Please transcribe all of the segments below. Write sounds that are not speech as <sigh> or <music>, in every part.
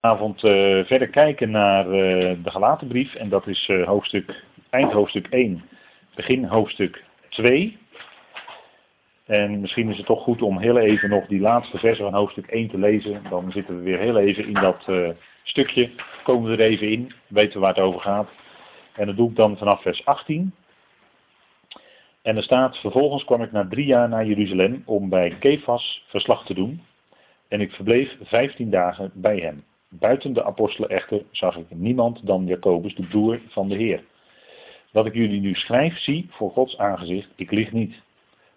Vanavond uh, verder kijken naar uh, de gelaten brief en dat is uh, hoofdstuk, eind hoofdstuk 1, begin hoofdstuk 2. En misschien is het toch goed om heel even nog die laatste versen van hoofdstuk 1 te lezen. Dan zitten we weer heel even in dat stukje, komen we er even in, weten we waar het over gaat. En dat doe ik dan vanaf vers 18. En er staat, vervolgens kwam ik na drie jaar naar Jeruzalem om bij Kefas verslag te doen. En ik verbleef vijftien dagen bij hem. Buiten de apostelen echter zag ik niemand dan Jacobus, de broer van de Heer. Wat ik jullie nu schrijf, zie voor Gods aangezicht, ik lieg niet.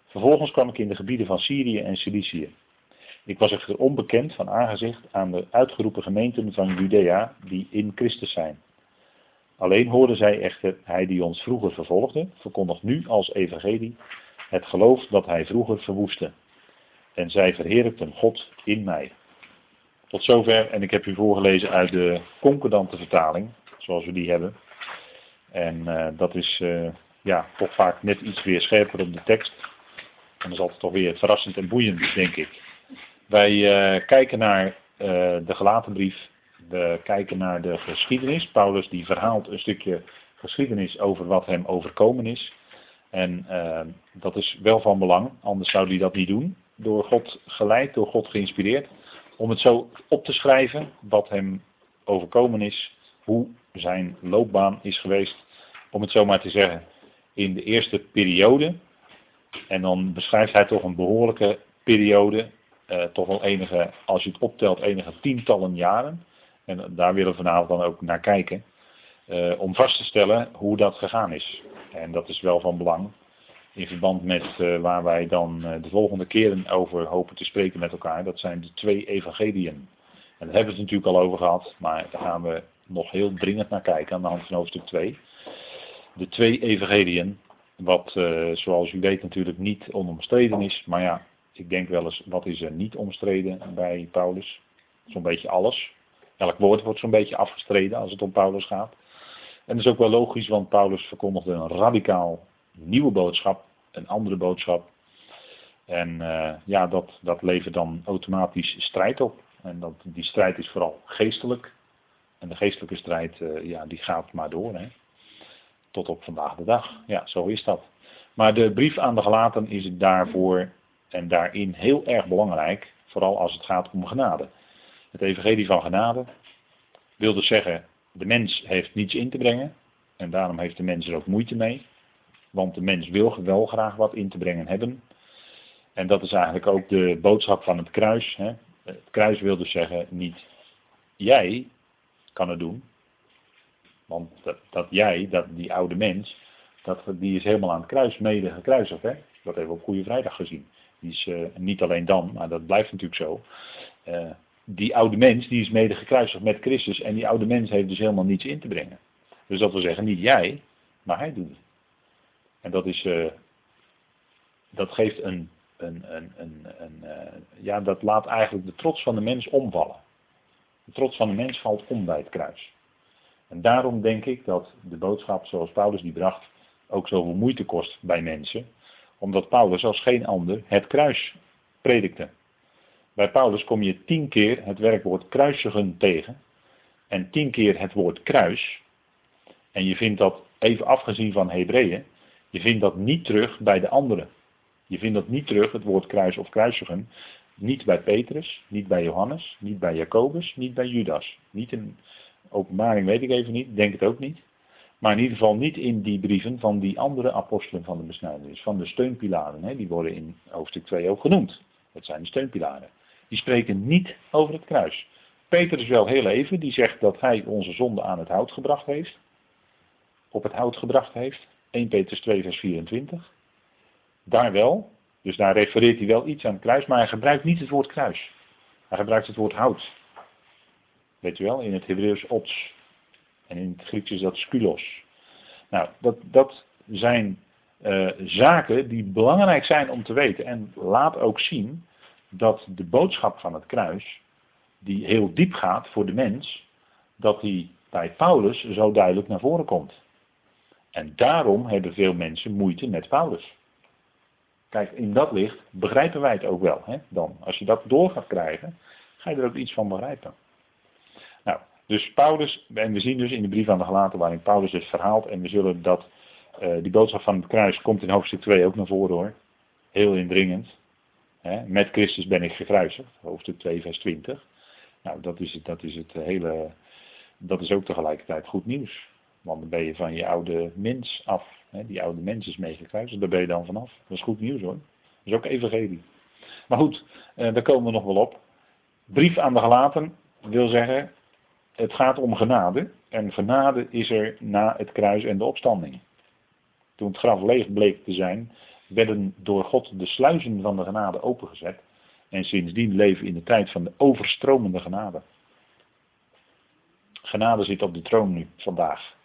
Vervolgens kwam ik in de gebieden van Syrië en Cilicië. Ik was echter onbekend van aangezicht aan de uitgeroepen gemeenten van Judea die in Christus zijn. Alleen hoorden zij echter, hij die ons vroeger vervolgde, verkondigt nu als evangelie het geloof dat hij vroeger verwoestte. En zij verheerlijkten God in mij. Tot zover, en ik heb u voorgelezen uit de concordante vertaling, zoals we die hebben. En uh, dat is uh, ja, toch vaak net iets weer scherper op de tekst. En dat is altijd toch weer verrassend en boeiend, denk ik. Wij uh, kijken naar de gelaten brief. We kijken naar de geschiedenis. Paulus die verhaalt een stukje geschiedenis over wat hem overkomen is. En dat is wel van belang, anders zou hij dat niet doen. Door God geleid, door God geïnspireerd om het zo op te schrijven wat hem overkomen is, hoe zijn loopbaan is geweest, om het zo maar te zeggen, in de eerste periode. En dan beschrijft hij toch een behoorlijke periode, eh, toch wel enige, als je het optelt, enige tientallen jaren. En daar willen we vanavond dan ook naar kijken, eh, om vast te stellen hoe dat gegaan is. En dat is wel van belang in verband met uh, waar wij dan uh, de volgende keren over hopen te spreken met elkaar. Dat zijn de twee evangeliën. En daar hebben we het natuurlijk al over gehad, maar daar gaan we nog heel dringend naar kijken aan de hand van hoofdstuk 2. De twee evangeliën, wat uh, zoals u weet natuurlijk niet onomstreden is, maar ja, ik denk wel eens, wat is er niet omstreden bij Paulus? Zo'n beetje alles. Elk woord wordt zo'n beetje afgestreden als het om Paulus gaat. En dat is ook wel logisch, want Paulus verkondigde een radicaal nieuwe boodschap, een andere boodschap. En uh, ja, dat, dat levert dan automatisch strijd op. En dat, die strijd is vooral geestelijk. En de geestelijke strijd, uh, ja, die gaat maar door. Hè? Tot op vandaag de dag. Ja, zo is dat. Maar de brief aan de gelaten is daarvoor en daarin heel erg belangrijk. Vooral als het gaat om genade. Het evangelie van genade wil dus zeggen, de mens heeft niets in te brengen. En daarom heeft de mens er ook moeite mee. Want de mens wil wel graag wat in te brengen hebben. En dat is eigenlijk ook de boodschap van het kruis. Hè. Het kruis wil dus zeggen, niet jij kan het doen. Want dat, dat jij, dat, die oude mens, dat, die is helemaal aan het kruis mede gekruisigd. Hè. Dat hebben we op Goede Vrijdag gezien. Die is uh, niet alleen dan, maar dat blijft natuurlijk zo. Uh, die oude mens die is mede gekruisigd met Christus. En die oude mens heeft dus helemaal niets in te brengen. Dus dat wil zeggen, niet jij, maar hij doet het. En dat is, uh, dat geeft een, een, een, een, een uh, ja, dat laat eigenlijk de trots van de mens omvallen. De trots van de mens valt om bij het kruis. En daarom denk ik dat de boodschap zoals Paulus die bracht ook zoveel moeite kost bij mensen. Omdat Paulus als geen ander het kruis predikte. Bij Paulus kom je tien keer het werkwoord kruisigen tegen. En tien keer het woord kruis. En je vindt dat, even afgezien van Hebreeën, je vindt dat niet terug bij de anderen. Je vindt dat niet terug, het woord kruis of kruisigen, niet bij Petrus, niet bij Johannes, niet bij Jacobus, niet bij Judas. Niet in openbaring weet ik even niet, denk het ook niet. Maar in ieder geval niet in die brieven van die andere apostelen van de besnijdenis, van de steunpilaren. Hè, die worden in hoofdstuk 2 ook genoemd. Dat zijn de steunpilaren. Die spreken niet over het kruis. Petrus wel heel even, die zegt dat hij onze zonde aan het hout gebracht heeft. Op het hout gebracht heeft. 1 Petrus 2 vers 24. Daar wel, dus daar refereert hij wel iets aan het kruis, maar hij gebruikt niet het woord kruis. Hij gebruikt het woord hout. Weet u wel, in het Hebreeuws ots. En in het Grieks is dat skulos. Nou, dat, dat zijn uh, zaken die belangrijk zijn om te weten. En laat ook zien dat de boodschap van het kruis, die heel diep gaat voor de mens, dat die bij Paulus zo duidelijk naar voren komt. En daarom hebben veel mensen moeite met Paulus. Kijk, in dat licht begrijpen wij het ook wel. Hè? Dan, als je dat door gaat krijgen, ga je er ook iets van begrijpen. Nou, dus Paulus, en we zien dus in de brief aan de gelaten waarin Paulus het verhaalt, en we zullen dat, uh, die boodschap van het kruis komt in hoofdstuk 2 ook naar voren hoor. Heel indringend. Hè? Met Christus ben ik gekruisigd, hoofdstuk 2 vers 20. Nou, dat is, het, dat is het hele, dat is ook tegelijkertijd goed nieuws. Want dan ben je van je oude mens af. Hè? Die oude mens is meegekruisigd, daar ben je dan vanaf. Dat is goed nieuws hoor. Dat is ook evangelie. Maar goed, uh, daar komen we nog wel op. Brief aan de gelaten wil zeggen, het gaat om genade. En genade is er na het kruis en de opstanding. Toen het graf leeg bleek te zijn, werden door God de sluizen van de genade opengezet. En sindsdien leven in de tijd van de overstromende genade. Genade zit op de troon nu, vandaag.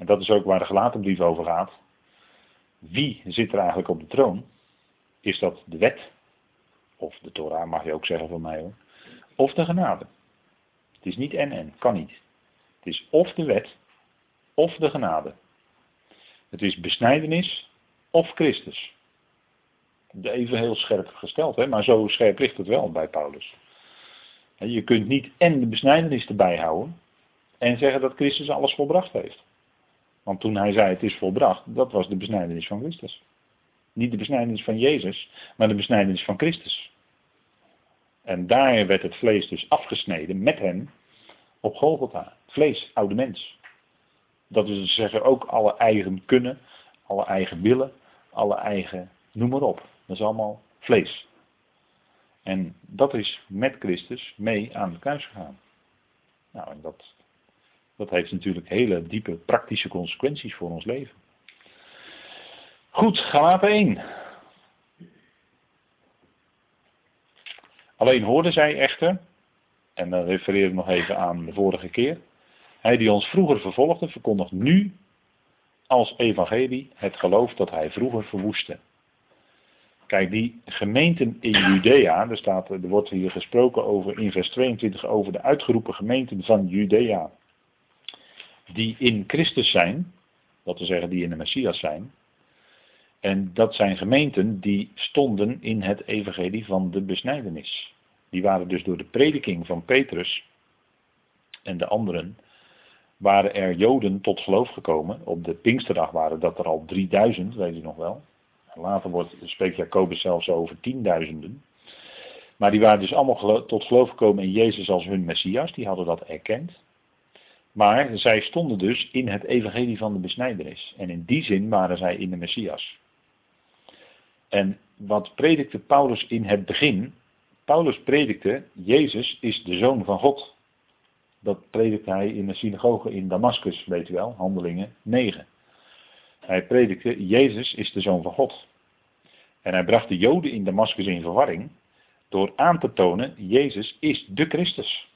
En dat is ook waar de gelaten brief over gaat. Wie zit er eigenlijk op de troon? Is dat de wet? Of de Torah mag je ook zeggen van mij hoor. Of de genade. Het is niet en en, kan niet. Het is of de wet, of de genade. Het is besnijdenis of Christus. Even heel scherp gesteld, hè? maar zo scherp ligt het wel bij Paulus. Je kunt niet en de besnijdenis erbij houden en zeggen dat Christus alles volbracht heeft. Want toen hij zei het is volbracht, dat was de besnijdenis van Christus. Niet de besnijdenis van Jezus, maar de besnijdenis van Christus. En daar werd het vlees dus afgesneden met hem op Golgotha. Vlees, oude mens. Dat is dus zeggen ook alle eigen kunnen, alle eigen willen, alle eigen, noem maar op. Dat is allemaal vlees. En dat is met Christus mee aan het kruis gegaan. Nou, en dat, dat heeft natuurlijk hele diepe praktische consequenties voor ons leven. Goed, Galaten 1. Alleen hoorden zij echter, en dan refereer ik nog even aan de vorige keer, hij die ons vroeger vervolgde, verkondigt nu als evangelie het geloof dat hij vroeger verwoestte. Kijk, die gemeenten in Judea, staat, er wordt hier gesproken over in vers 22 over de uitgeroepen gemeenten van Judea, die in Christus zijn, dat wil zeggen die in de Messias zijn, en dat zijn gemeenten die stonden in het evangelie van de besnijdenis. Die waren dus door de prediking van Petrus en de anderen, waren er Joden tot geloof gekomen. Op de Pinksterdag waren dat er al 3000, weet je nog wel. Later wordt, spreekt Jacobus zelfs over tienduizenden. Maar die waren dus allemaal tot geloof gekomen in Jezus als hun Messias. Die hadden dat erkend. Maar zij stonden dus in het evangelie van de besnijdenis. En in die zin waren zij in de Messias. En wat predikte Paulus in het begin? Paulus predikte, Jezus is de Zoon van God. Dat predikte hij in de synagoge in Damascus, weet u wel, handelingen 9. Hij predikte, Jezus is de Zoon van God. En hij bracht de Joden in Damascus in verwarring door aan te tonen, Jezus is de Christus.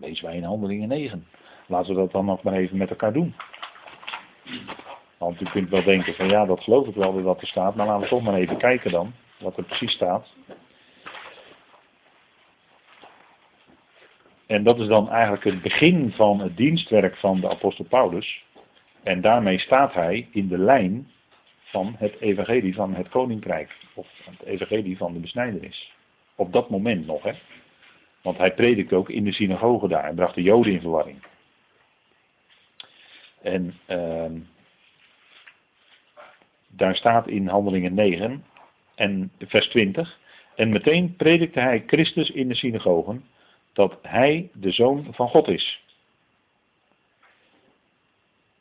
Lezen wij in handelingen 9. Laten we dat dan nog maar even met elkaar doen. Want u kunt wel denken van ja, dat geloof ik wel weer wat er staat. Maar laten we toch maar even kijken dan, wat er precies staat. En dat is dan eigenlijk het begin van het dienstwerk van de apostel Paulus. En daarmee staat hij in de lijn van het evangelie van het koninkrijk. Of het evangelie van de besnijdenis. Op dat moment nog, hè. Want hij predikte ook in de synagoge daar en bracht de joden in verwarring. En uh, daar staat in Handelingen 9 en vers 20. En meteen predikte hij Christus in de synagogen dat hij de zoon van God is.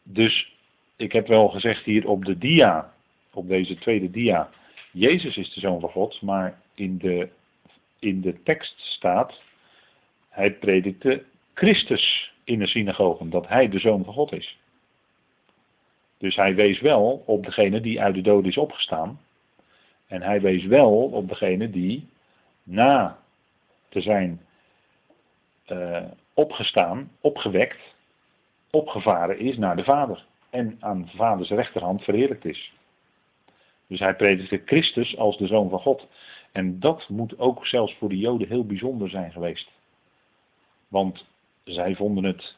Dus ik heb wel gezegd hier op de dia, op deze tweede dia, Jezus is de zoon van God, maar in de, in de tekst staat, hij predikte Christus in de synagogen, dat hij de zoon van God is. Dus hij wees wel op degene die uit de dood is opgestaan. En hij wees wel op degene die na te zijn uh, opgestaan, opgewekt, opgevaren is naar de Vader. En aan de Vaders rechterhand verheerlijkt is. Dus hij predikte Christus als de Zoon van God. En dat moet ook zelfs voor de Joden heel bijzonder zijn geweest. Want zij vonden het,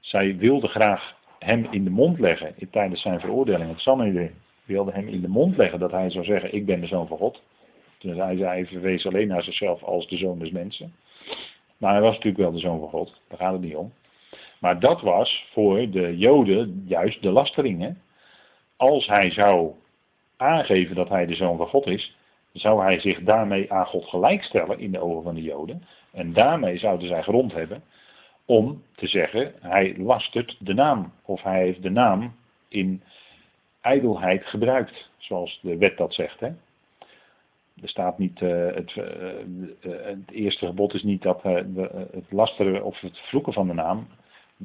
zij wilden graag hem in de mond leggen tijdens zijn veroordeling. Het Sanhedrin wilde hem in de mond leggen dat hij zou zeggen, ik ben de zoon van God. Dus hij, hij verwees alleen naar zichzelf als de zoon des mensen. Maar hij was natuurlijk wel de zoon van God, daar gaat het niet om. Maar dat was voor de Joden juist de lastering. Hè? Als hij zou aangeven dat hij de zoon van God is, zou hij zich daarmee aan God gelijkstellen in de ogen van de Joden. En daarmee zouden zij grond hebben om te zeggen, hij lastert de naam. Of hij heeft de naam in ijdelheid gebruikt, zoals de wet dat zegt. Hè? Er staat niet, uh, het, uh, het, eerste gebod is niet dat, het lasteren of het vloeken van de naam.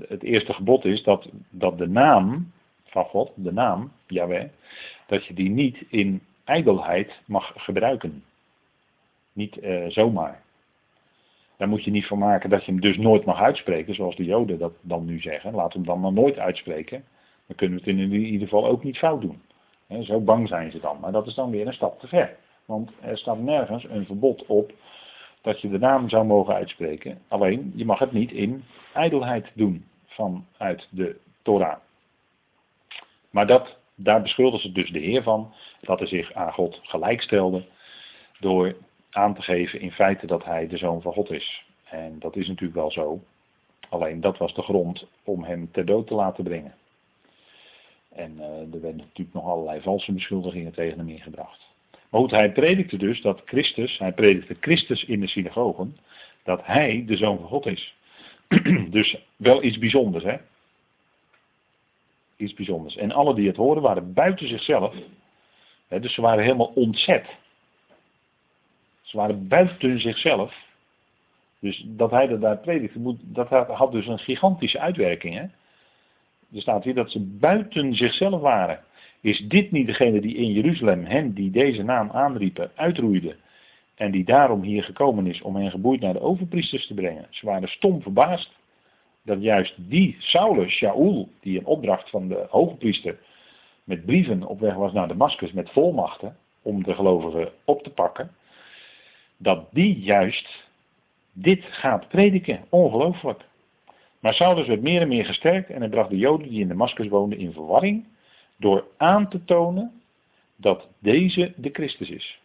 Het eerste gebod is dat, dat de naam van God, de naam, Yahweh, dat je die niet in ijdelheid mag gebruiken. Niet zomaar. Daar moet je niet van maken dat je hem dus nooit mag uitspreken, zoals de Joden dat dan nu zeggen. Laat hem dan maar nooit uitspreken. Dan kunnen we het in ieder geval ook niet fout doen. zo bang zijn ze dan. Maar dat is dan weer een stap te ver. Want er staat nergens een verbod op dat je de naam zou mogen uitspreken. Alleen, je mag het niet in ijdelheid doen vanuit de Torah. Maar dat, daar beschuldigen ze dus de Heer van, dat hij zich aan God gelijkstelde door aan te geven in feite dat hij de zoon van God is. En dat is natuurlijk wel zo. Alleen dat was de grond om hem ter dood te laten brengen. En uh, er werden natuurlijk nog allerlei valse beschuldigingen tegen hem ingebracht. Maar goed, hij predikte dus dat Christus, hij predikte Christus in de synagogen, dat hij de zoon van God is. <clears throat> dus wel iets bijzonders, hè? Iets bijzonders. En alle die het hoorden waren buiten zichzelf. Dus ze waren helemaal ontzet. Ze waren buiten zichzelf. Dus dat hij dat daar predikte, dat had dus een gigantische uitwerking. Er staat hier dat ze buiten zichzelf waren. Is dit niet degene die in Jeruzalem hen die deze naam aanriepen, uitroeide en die daarom hier gekomen is om hen geboeid naar de overpriesters te brengen? Ze waren stom verbaasd dat juist die Saulus, Shaul, die een opdracht van de hoogpriester met brieven op weg was naar Damascus met volmachten om de gelovigen op te pakken, dat die juist dit gaat prediken. Ongelooflijk. Maar Saulus werd meer en meer gesterkt en hij bracht de Joden die in Damascus woonden in verwarring door aan te tonen dat deze de Christus is.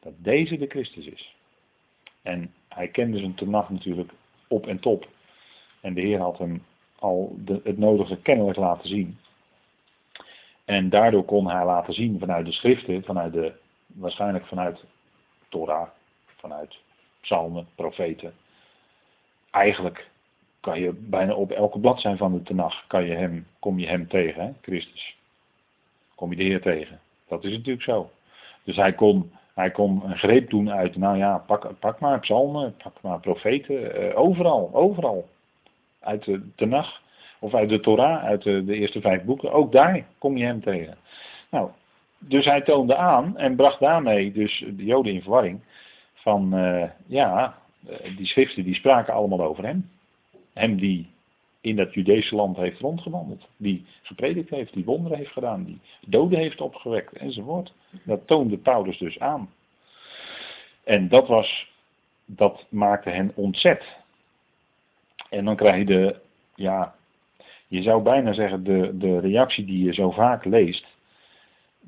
Dat deze de Christus is. En hij kende zijn tenag natuurlijk op en top. En de Heer had hem al de, het nodige kennelijk laten zien. En daardoor kon hij laten zien vanuit de schriften, vanuit de, waarschijnlijk vanuit Torah, vanuit psalmen, profeten. Eigenlijk kan je bijna op elke bladzijde van de Tenach kan je hem, kom je hem tegen, hè? Christus. Kom je de Heer tegen. Dat is natuurlijk zo. Dus hij kon, hij kon een greep doen uit, nou ja, pak, pak maar psalmen, pak maar profeten, eh, overal, overal. Uit de Tenach, of uit de Torah, uit de, eerste vijf boeken, ook daar kom je hem tegen. Nou, dus hij toonde aan en bracht daarmee dus de Joden in verwarring van uh, ja, eh, die schriften die spraken allemaal over hem. Hem die in dat Judese land heeft rondgewandeld. Die gepredikt heeft, die wonderen heeft gedaan, die doden heeft opgewekt enzovoort. Dat toonde Paulus dus aan. En dat was, dat maakte hen ontzet. En dan krijg je de, ja, je zou bijna zeggen de, de reactie die je zo vaak leest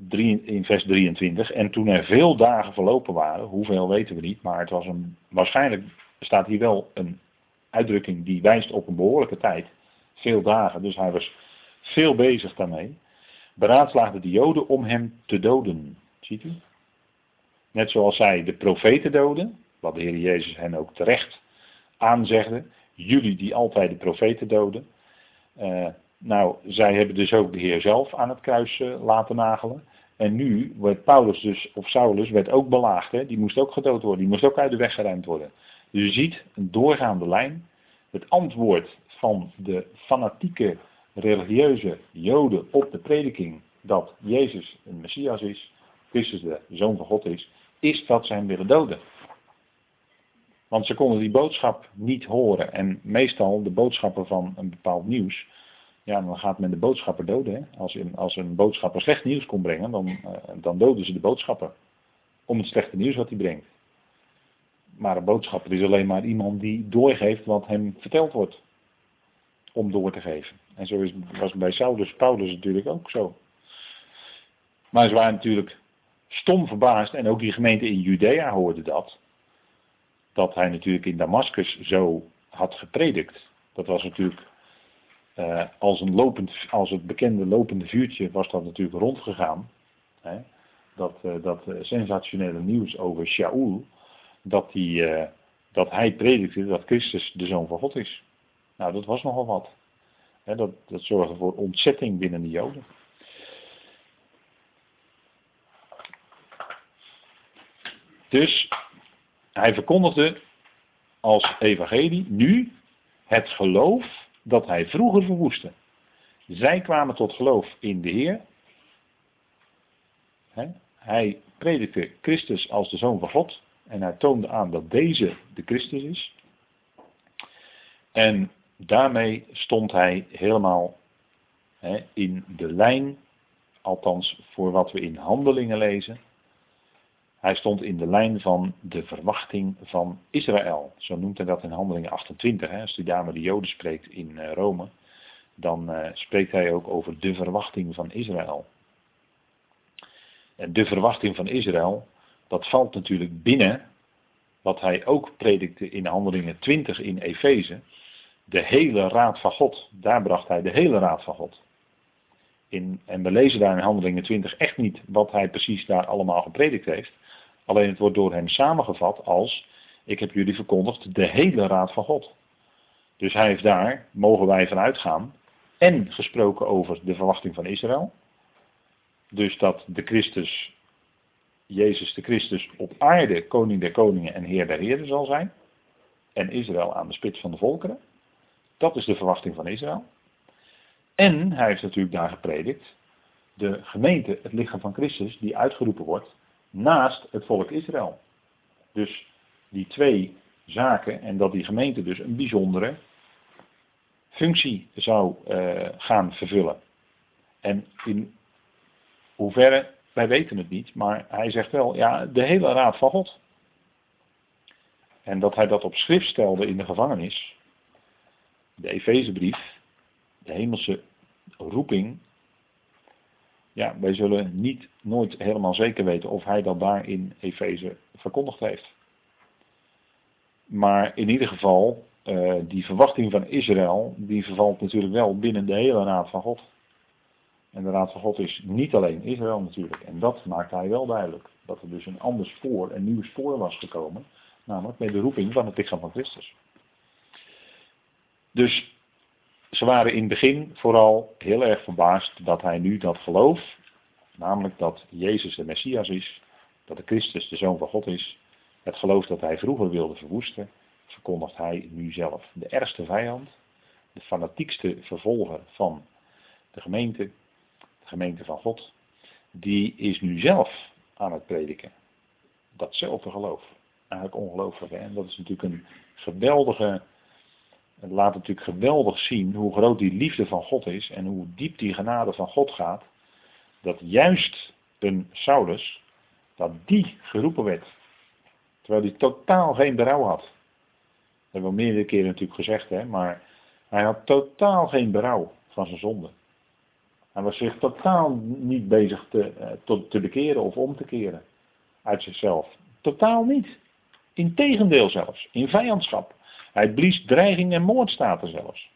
in vers 23. En toen er veel dagen verlopen waren, hoeveel weten we niet, maar het was een, waarschijnlijk staat hier wel een uitdrukking die wijst op een behoorlijke tijd. Veel dagen, dus hij was veel bezig daarmee. Beraadslaagden de Joden om hem te doden. Ziet u? Net zoals zij de profeten doden, wat de Heer Jezus hen ook terecht aanzegde. Jullie die altijd de profeten doden. Uh, nou, zij hebben dus ook de Heer zelf aan het kruis uh, laten nagelen. En nu werd Paulus dus, of Saulus, werd ook belaagd. Hè? Die moest ook gedood worden. Die moest ook uit de weg geruimd worden. Dus je ziet een doorgaande lijn. Het antwoord van de fanatieke religieuze joden op de prediking dat Jezus een Messias is, Christus de Zoon van God is, is dat ze hem willen doden. Want ze konden die boodschap niet horen. En meestal de boodschappen van een bepaald nieuws, ja, dan gaat men de boodschapper doden. Als, een, als een boodschapper slecht nieuws kon brengen, dan, uh, dan doden ze de boodschapper. Om het slechte nieuws wat hij brengt. Maar een boodschapper is alleen maar iemand die doorgeeft wat hem verteld wordt. Om door te geven. En zo is, was bij Saulus Paulus natuurlijk ook zo. Maar ze waren natuurlijk stom verbaasd. En ook die gemeente in Judea hoorde dat. Dat hij natuurlijk in Damascus zo had gepredikt. Dat was natuurlijk uh, als, een lopend, als het bekende lopende vuurtje was dat natuurlijk rondgegaan. Hè? Dat, uh, dat uh, sensationele nieuws over Shaul, dat, die, dat hij predikte dat Christus de Zoon van God is. Nou, dat was nogal wat. Hè? Dat, dat zorgde voor ontzetting binnen de Joden. Dus hij verkondigde als evangelie nu het geloof dat hij vroeger verwoestte. Zij kwamen tot geloof in de Heer. Hij predikte Christus als de Zoon van God. En hij toonde aan dat deze de Christus is. En daarmee stond hij helemaal in de lijn, althans voor wat we in handelingen lezen, hij stond in de lijn van de verwachting van Israël. Zo noemt hij dat in Handelingen 28. Hè. Als hij daar de Joden spreekt in eh, Rome, dan uh, spreekt hij ook over de verwachting van Israël. En de verwachting van Israël, dat valt natuurlijk binnen wat hij ook predikte in Handelingen 20 in Efeze. De hele raad van God, daar bracht hij de hele raad van God. In, en we lezen daar in Handelingen 20 echt niet wat hij precies daar allemaal gepredikt heeft. Alleen het wordt door hem samengevat als, ik heb jullie verkondigd, de hele raad van God. Dus hij heeft daar, mogen wij vanuit gaan, en gesproken over de verwachting van Israël. Dus dat de Christus, Jezus de Christus op aarde koning der koningen en heer der heren zal zijn. En Israël aan de spits van de volkeren. Dat is de verwachting van Israël. En hij heeft natuurlijk daar gepredikt, de gemeente, het lichaam van Christus, die uitgeroepen wordt naast het volk Israël. Dus die twee zaken en dat die gemeente dus een bijzondere functie zou uh, gaan vervullen. En in hoeverre, wij weten het niet, maar hij zegt wel, ja, de hele raad van God. En dat hij dat op schrift stelde in de gevangenis, de Efezebrief, de hemelse roeping ja, wij zullen niet nooit helemaal zeker weten of hij dat daar in Efeze verkondigd heeft. Maar in ieder geval, uh, die verwachting van Israël, die vervalt natuurlijk wel binnen de hele Raad van God. En de Raad van God is niet alleen Israël natuurlijk. En dat maakt hij wel duidelijk. Dat er dus een ander spoor, een nieuw spoor was gekomen. Namelijk met de roeping van het lichaam van Christus. Dus ze waren in het begin vooral heel erg verbaasd dat hij nu dat geloof, namelijk dat Jezus de Messias is, dat de Christus de Zoon van God is, het geloof dat hij vroeger wilde verwoesten, verkondigt hij nu zelf. De ergste vijand, de fanatiekste vervolger van de gemeente, de gemeente van God, die is nu zelf aan het prediken. Datzelfde geloof. Eigenlijk ongelooflijk. Hè? En dat is natuurlijk een geweldige het laat natuurlijk geweldig zien hoe groot die liefde van God is en hoe diep die genade van God gaat. Dat juist een Saulus, dat die geroepen werd. Terwijl hij totaal geen berouw had. Dat hebben we meerdere keren natuurlijk gezegd, hè, maar hij had totaal geen berouw van zijn zonde. Hij was zich totaal niet bezig te, eh, te bekeren of om te keren uit zichzelf. Totaal niet. Integendeel zelfs, in vijandschap. Hij blies dreiging en moord staat er zelfs.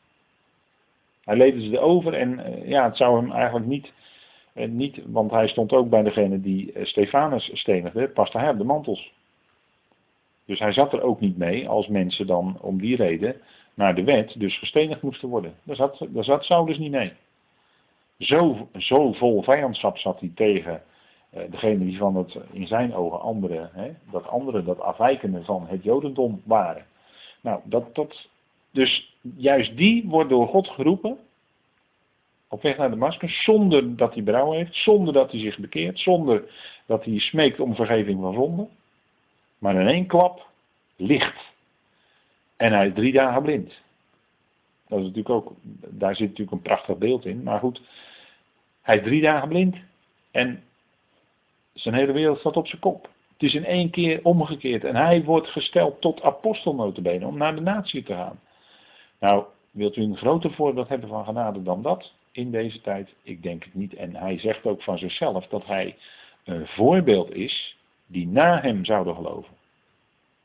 Hij leefde ze over en eh, ja, het zou hem eigenlijk niet, eh, niet, want hij stond ook bij degene die eh, Stefanus stenigde, paste hij op de mantels. Dus hij zat er ook niet mee als mensen dan om die reden naar de wet dus gestenigd moesten worden. Daar zat, daar zat Saulus niet mee. Zo, zo vol vijandschap zat hij tegen degene die van het in zijn ogen andere, hè, dat andere, dat afwijkende van het Jodendom waren. Nou, dat, dus juist die wordt door God geroepen op weg naar de Damascus, zonder dat hij berouw heeft, zonder dat hij zich bekeert, zonder dat hij smeekt om vergeving van zonde. Maar in één klap licht. En hij is drie dagen blind. Dat is natuurlijk ook, daar zit natuurlijk een prachtig beeld in. Maar goed, hij is drie dagen blind. En zijn hele wereld staat op zijn kop. Is in één keer omgekeerd. En hij wordt gesteld tot apostel om naar de natie te gaan. Nou, wilt u een groter voorbeeld hebben van genade dan dat in deze tijd? Ik denk het niet. En hij zegt ook van zichzelf dat hij een voorbeeld is die na hem zouden geloven.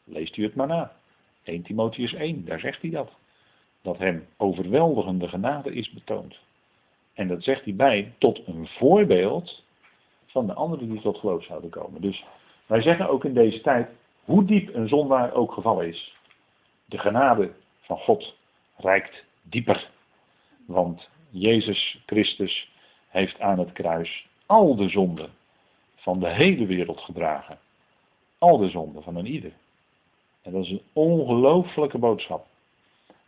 Leest u het maar na. 1 Timotheus 1, daar zegt hij dat. Dat hem overweldigende genade is betoond. En dat zegt hij bij tot een voorbeeld van de anderen die tot geloof zouden komen. Dus wij zeggen ook in deze tijd, hoe diep een zondaar ook gevallen is, de genade van God reikt dieper. Want Jezus Christus heeft aan het kruis al de zonden van de hele wereld gedragen. Al de zonden van een ieder. En dat is een ongelooflijke boodschap.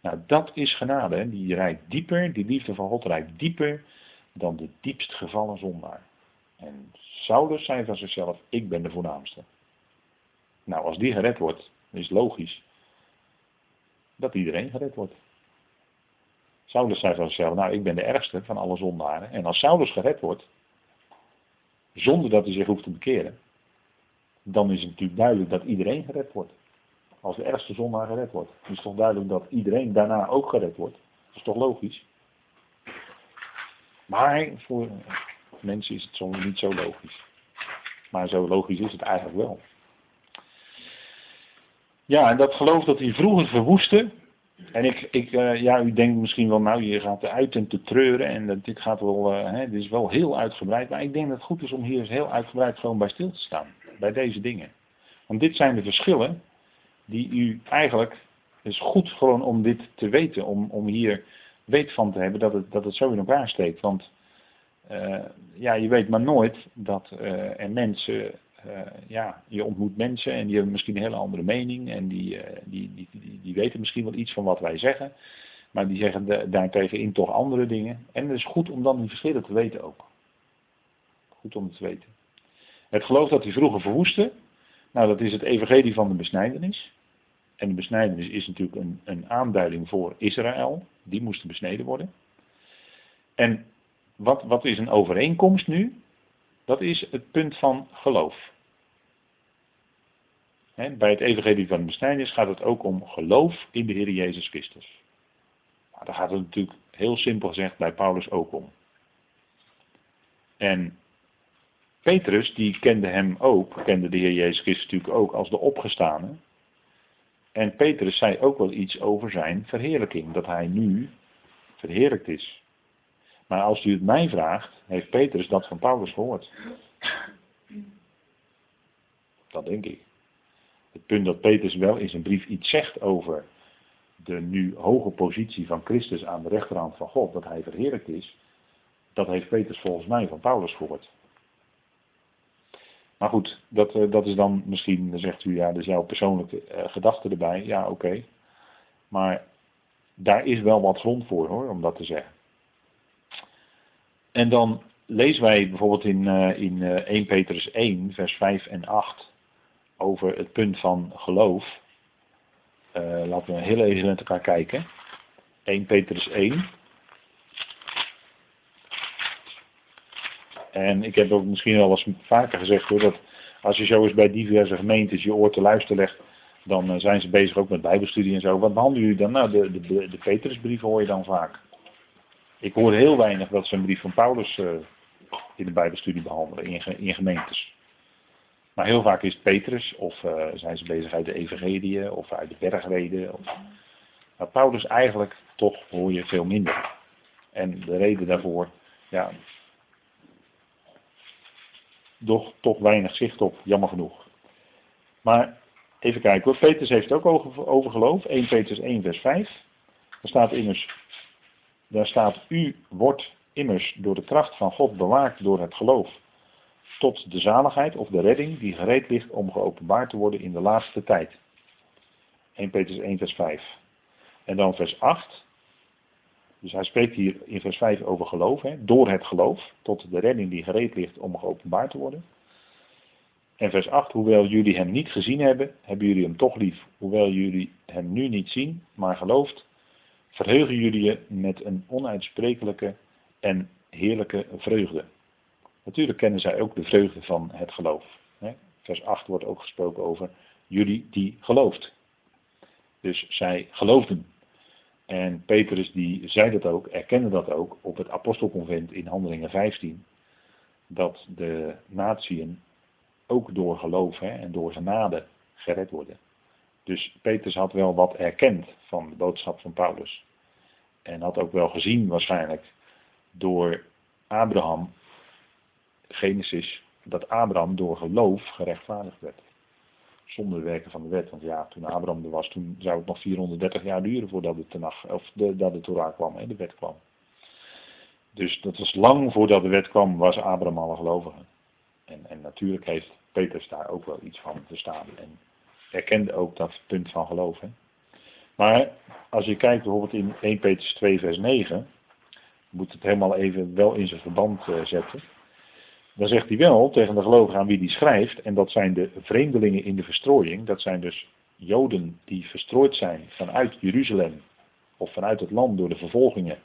Nou, dat is genade. Hè? Die rijdt dieper, die liefde van God rijdt dieper dan de diepst gevallen zondaar. En Saulus zei van zichzelf, ik ben de voornaamste. Nou, als die gered wordt, is logisch dat iedereen gered wordt. Saulus zei van zichzelf, nou ik ben de ergste van alle zondaren. En als Saulus gered wordt, zonder dat hij zich hoeft te bekeren, dan is het natuurlijk duidelijk dat iedereen gered wordt. Als de ergste zondaar gered wordt, is toch duidelijk dat iedereen daarna ook gered wordt. Dat is toch logisch? Maar voor mensen is het soms niet zo logisch. Maar zo logisch is het eigenlijk wel. Ja, en dat geloof dat hij vroeger verwoestte. En ik, ik uh, ja, u denkt misschien wel, nou, je gaat eruit en te treuren. En dat, dit gaat wel, uh, hè, dit is wel heel uitgebreid. Maar ik denk dat het goed is om hier eens heel uitgebreid gewoon bij stil te staan. Bij deze dingen. Want dit zijn de verschillen die u eigenlijk, het is goed gewoon om dit te weten. Om, om hier weet van te hebben dat het, dat het zo in elkaar steekt. Want ja, je weet maar nooit dat er mensen uh, ja, je ontmoet mensen en die hebben misschien een hele andere mening en die, die, die, die, die, weten misschien wel iets van wat wij zeggen, maar die zeggen de, daartegen in toch andere dingen. En het is goed om dan die verschillen te weten ook. Goed om het te weten. Het geloof dat hij vroeger verwoestte, nou dat is het evangelie van de besnijdenis. En de besnijdenis is natuurlijk een, een aanduiding voor Israël, die moesten besneden worden. En wat, wat is een overeenkomst nu? Dat is het punt van geloof. bij het evangelie van de besnijdenis gaat het ook om geloof in de Heer Jezus Christus. Nou, daar gaat het natuurlijk heel simpel gezegd bij Paulus ook om. En Petrus, die kende hem ook, kende de Heer Jezus Christus natuurlijk ook als de opgestane. En Petrus zei ook wel iets over zijn verheerlijking, dat hij nu verheerlijkt is. Maar als u het mij vraagt, heeft Petrus dat van Paulus gehoord. Dat denk ik. Het punt dat Petrus wel in zijn brief iets zegt over de nu hoge positie van Christus aan de rechterhand van God, dat hij verheerlijkt is, dat heeft Petrus volgens mij van Paulus gehoord. Maar goed, dat, eh, dat is dan misschien, zegt u ja, er is jouw persoonlijke uh, gedachte erbij. Ja, oké. Maar daar is wel wat grond voor hoor, om dat te zeggen. En dan lezen wij bijvoorbeeld in, uh, in uh, eh, 1 Petrus 1, vers 5 en 8 over het punt van geloof. Uh, laten we heel even met elkaar kijken. 1 Petrus 1. En ik heb ook misschien wel eens vaker gezegd hoor, dat als je zo eens bij diverse gemeentes je oor te luisteren legt, dan zijn ze bezig ook met bijbelstudie en zo. Wat behandelen jullie dan? Nou, de, de, de Petrusbrief hoor je dan vaak. Ik hoor heel weinig dat ze een brief van Paulus uh, in de Bijbelstudie behandelen in, in, gemeentes. Maar heel vaak is het Petrus, of uh, zijn ze bezig uit de Evangeliën, of uit de bergreden. Of... Maar Paulus eigenlijk toch hoor je veel minder. En de reden daarvoor, ja, toch, toch weinig zicht op, jammer genoeg. Maar even kijken hoor, Petrus heeft ook over, over geloof, 1 Petrus 1 vers 5. Er staat immers, daar staat, u wordt immers door de kracht van God bewaakt door het geloof. Tot de zaligheid of de redding die gereed ligt om geopenbaard te worden in de laatste tijd. 1 Petrus 1 vers 5. En dan vers 8. Dus hij spreekt hier in vers 5 over geloof. Hè, door het geloof. Tot de redding die gereed ligt om geopenbaard te worden. En vers 8. Hoewel jullie hem niet gezien hebben, hebben jullie hem toch lief. Hoewel jullie hem nu niet zien, maar gelooft, verheugen jullie je met een onuitsprekelijke en heerlijke vreugde. Natuurlijk kennen zij ook de vreugde van het geloof. Vers 8 wordt ook gesproken over jullie die gelooft. Dus zij geloofden. En Petrus die zei dat ook, erkende dat ook op het apostelconvent in Handelingen 15. Dat de natieën ook door geloof hè, en door genade gered worden. Dus Petrus had wel wat erkend van de boodschap van Paulus. En had ook wel gezien waarschijnlijk door Abraham, Genesis, dat Abraham door geloof gerechtvaardigd werd. Zonder de werken van de wet. Want ja, toen Abraham er was, toen zou het nog 430 jaar duren voordat de, tenag, of de, dat de Torah kwam en de wet kwam. Dus dat was lang voordat de wet kwam, was Abraham al een gelovige. En, en natuurlijk heeft Petrus daar ook wel iets van te staan. En erkende ook dat punt van geloof. Hè. Maar als je kijkt bijvoorbeeld in 1 Petrus 2 vers 9, moet het helemaal even wel in zijn verband uh, zetten. Dan zegt hij wel tegen de gelovigen aan wie hij schrijft, en dat zijn de vreemdelingen in de verstrooiing, dat zijn dus Joden die verstrooid zijn vanuit Jeruzalem of vanuit het land door de vervolgingen,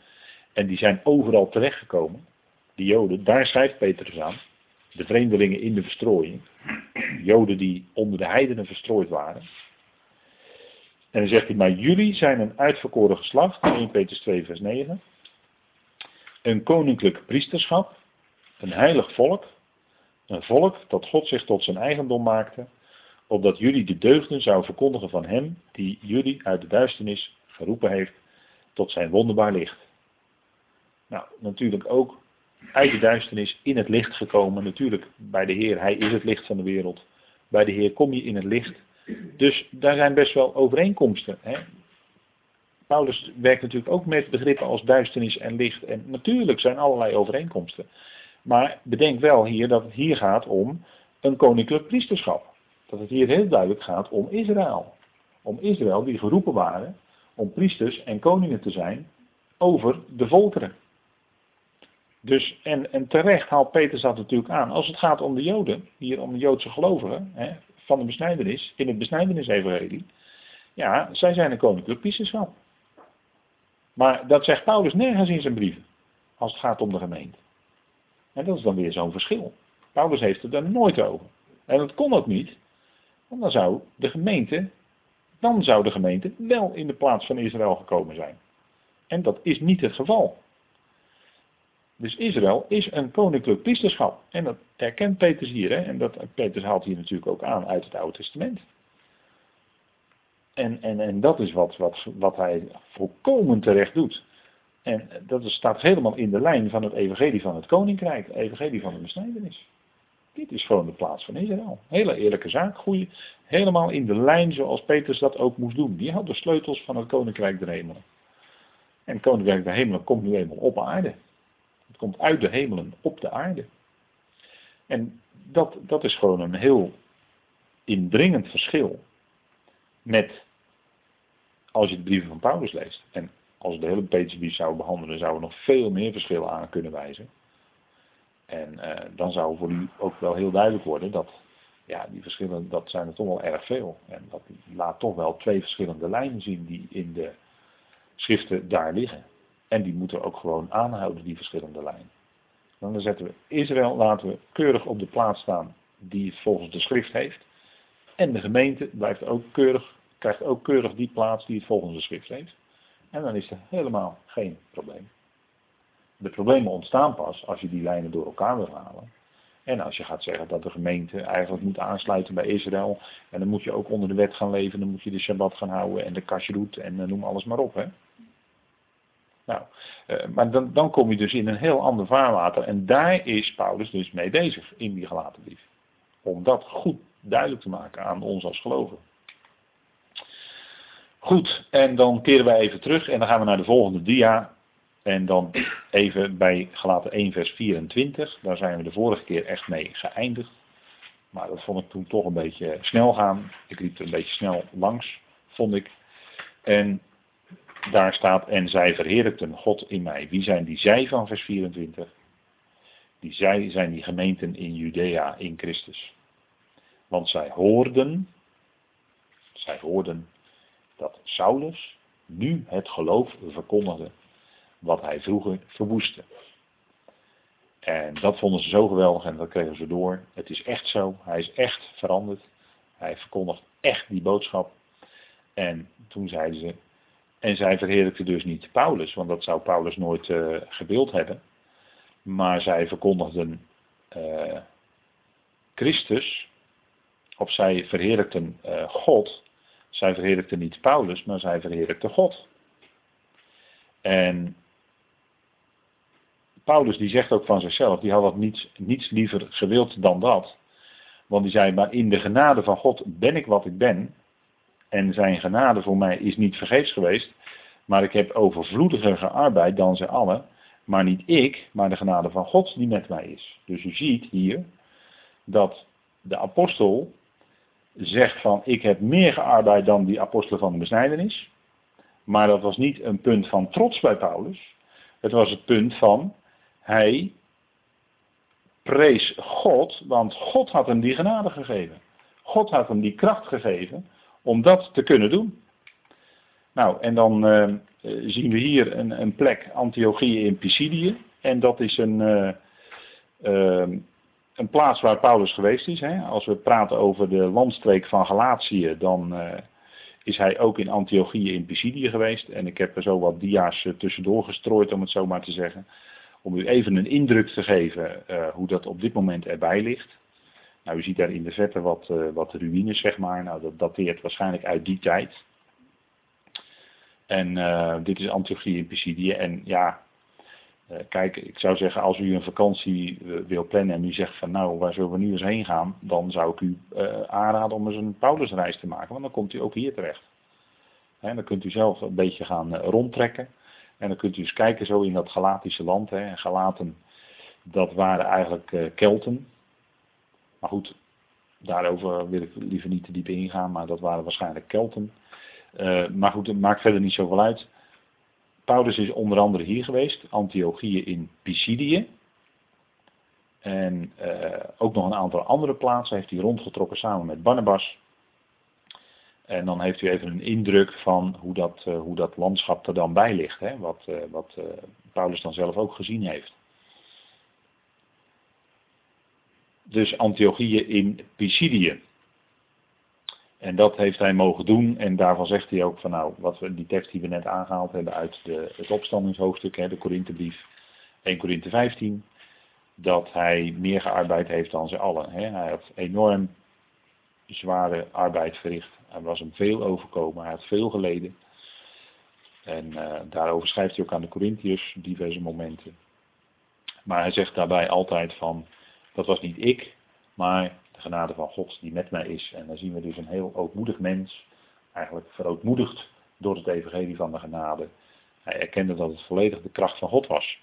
en die zijn overal terechtgekomen, die Joden, daar schrijft Petrus aan, de vreemdelingen in de verstrooiing, Joden die onder de heidenen verstrooid waren. En dan zegt hij, maar jullie zijn een uitverkoren geslacht, 1 Petrus 2 vers 9, een koninklijk priesterschap, een heilig volk, een volk dat God zich tot zijn eigendom maakte, opdat jullie de deugden zou verkondigen van hem die jullie uit de duisternis geroepen heeft tot zijn wonderbaar licht. Nou, natuurlijk ook uit de duisternis in het licht gekomen. Natuurlijk bij de Heer, Hij is het licht van de wereld. Bij de Heer kom je in het licht. Dus daar zijn best wel overeenkomsten. Hè? Paulus werkt natuurlijk ook met begrippen als duisternis en licht. En natuurlijk zijn allerlei overeenkomsten. Maar bedenk wel hier dat het hier gaat om een koninklijk priesterschap. Dat het hier heel duidelijk gaat om Israël. Om Israël die geroepen waren om priesters en koningen te zijn over de volkeren. Dus, en, en terecht haalt Petrus dat natuurlijk aan. Als het gaat om de Joden, hier om de Joodse gelovigen, hè, van de besnijdenis, in het besnijdenis-evangelie. Ja, zij zijn een koninklijk priesterschap. Maar dat zegt Paulus nergens in zijn brieven. Als het gaat om de gemeente. En dat is dan weer zo'n verschil. Paulus heeft het er nooit over. En dat kon ook niet. Want dan zou de gemeente, dan zou de gemeente wel in de plaats van Israël gekomen zijn. En dat is niet het geval. Dus Israël is een koninklijk priesterschap. En dat erkent Petrus hier. Hè? En dat, Petrus haalt hier natuurlijk ook aan uit het Oude Testament. En, en, en dat is wat, wat, wat hij volkomen terecht doet. En dat staat helemaal in de lijn van het evangelie van het koninkrijk, evangelie van de besnijdenis. Dit is gewoon de plaats van Israël. Hele eerlijke zaak, goeie, helemaal in de lijn zoals Petrus dat ook moest doen. Die had de sleutels van het koninkrijk der hemelen. En het koninkrijk der hemelen komt nu eenmaal op aarde. Het komt uit de hemelen op de aarde. En dat, dat is gewoon een heel indringend verschil met als je de brieven van Paulus leest. En als we de hele Petersbrief zouden behandelen, zouden we nog veel meer verschillen aan kunnen wijzen. En eh, dan zou voor u ook wel heel duidelijk worden dat ja, die verschillen, dat zijn er toch wel erg veel. En dat laat toch wel twee verschillende lijnen zien die in de schriften daar liggen. En die moeten ook gewoon aanhouden, die verschillende lijnen. Dan zetten we Israël, laten we keurig op de plaats staan die het volgens de schrift heeft. En de gemeente blijft ook keurig, krijgt ook keurig die plaats die het volgens de schrift heeft. En dan is er helemaal geen probleem. De problemen ontstaan pas als je die lijnen door elkaar wil halen. En als je gaat zeggen dat de gemeente eigenlijk moet aansluiten bij Israël. En dan moet je ook onder de wet gaan leven. Dan moet je de Shabbat gaan houden en de kashrut en eh, noem alles maar op. Hè? Nou, eh, maar dan, dan kom je dus in een heel ander vaarwater. En daar is Paulus dus mee bezig in die gelaten brief. Om dat goed duidelijk te maken aan ons als gelovigen. Goed, en dan keren wij even terug en dan gaan we naar de volgende dia. En dan even bij gelaten 1 vers 24. Daar zijn we de vorige keer echt mee geëindigd. Maar dat vond ik toen toch een beetje snel gaan. Ik liep er een beetje snel langs, vond ik. En daar staat, en zij verheerlijkten God in mij. Wie zijn die zij van vers 24? Die zij zijn die gemeenten in Judea in Christus. Want zij hoorden, zij hoorden dat Saulus nu het geloof verkondigde wat hij vroeger verwoestte. En dat vonden ze zo geweldig en dat kregen ze door. Het is echt zo, hij is echt veranderd. Hij verkondigt echt die boodschap. En toen zeiden ze, en zij verheerlijkte dus niet Paulus, want dat zou Paulus nooit uh, gewild hebben. Maar zij verkondigden uh, Christus, of zij verheerlijkten uh, God Zij verheerlijkte niet Paulus, maar zij verheerlijkte God. En Paulus die zegt ook van zichzelf, die had wat niets, niets liever gewild dan dat. Want die zei, maar in de genade van God ben ik wat ik ben. En zijn genade voor mij is niet vergeefs geweest. Maar ik heb overvloediger gearbeid dan ze allen. Maar niet ik, maar de genade van God die met mij is. Dus u ziet hier dat de apostel zegt van ik heb meer gearbeid dan die apostelen van de besnijdenis. Maar dat was niet een punt van trots bij Paulus. Het was het punt van hij prees God, want God had hem die genade gegeven. God had hem die kracht gegeven om dat te kunnen doen. Nou, en dan uh, zien we hier een, een plek, Antiochieën in Pisidië. En dat is een, uh, uh, een plaats waar Paulus geweest is. Hè. Als we praten over de landstreek van Galatië, dan is hij ook in Antiochieën in Pisidië geweest. En ik heb er zo wat dia's tussendoor gestrooid, om het zo maar te zeggen. Om u even een indruk te geven hoe dat op dit moment erbij ligt. Nou, u ziet daar in de vette wat, wat ruïnes, zeg maar. Nou, dat dateert waarschijnlijk uit die tijd. En uh, dit is Antiochie in Pisidië. En ja, uh, kijk, ik zou zeggen, als u een vakantie wil plannen en u zegt van nou, waar zullen we nu eens heen gaan? Dan zou ik u aanraden om eens een Paulusreis te maken, want dan komt u ook hier terecht. Hè, dan kunt u zelf een beetje gaan rondtrekken. En dan kunt u eens kijken zo in dat Galatische land. Hè. En Galaten, dat waren eigenlijk Kelten. Maar goed, daarover wil ik liever niet te diep ingaan, maar dat waren waarschijnlijk Kelten. Uh, maar goed, het maakt verder niet zoveel uit. Paulus is onder andere hier geweest, Antiochieën in Pisidië. En uh, ook nog een aantal andere plaatsen heeft hij rondgetrokken samen met Barnabas. En dan heeft u even een indruk van hoe dat, uh, hoe dat landschap er dan bij ligt. Hè? Wat, wat Paulus dan zelf ook gezien heeft. Dus Antiochieën in Pisidië. En dat heeft hij mogen doen. En daarvan zegt hij ook van nou, wat we, die tekst die we net aangehaald hebben uit de, het opstandingshoofdstuk, hè, de Korinthebrief 1 Korinthe 15. Dat hij meer gearbeid heeft dan ze allen. Hè. Hij had enorm zware arbeid verricht. Er was hem veel overkomen. Hij had veel geleden. En uh, daarover schrijft hij ook aan de Corinthiërs diverse momenten. Maar hij zegt daarbij altijd van, dat was niet ik, maar de genade van God die met mij is. En dan zien we dus een heel ootmoedig mens, eigenlijk verootmoedigd door het evangelie van de genade. Hij erkende dat het volledig de kracht van God was.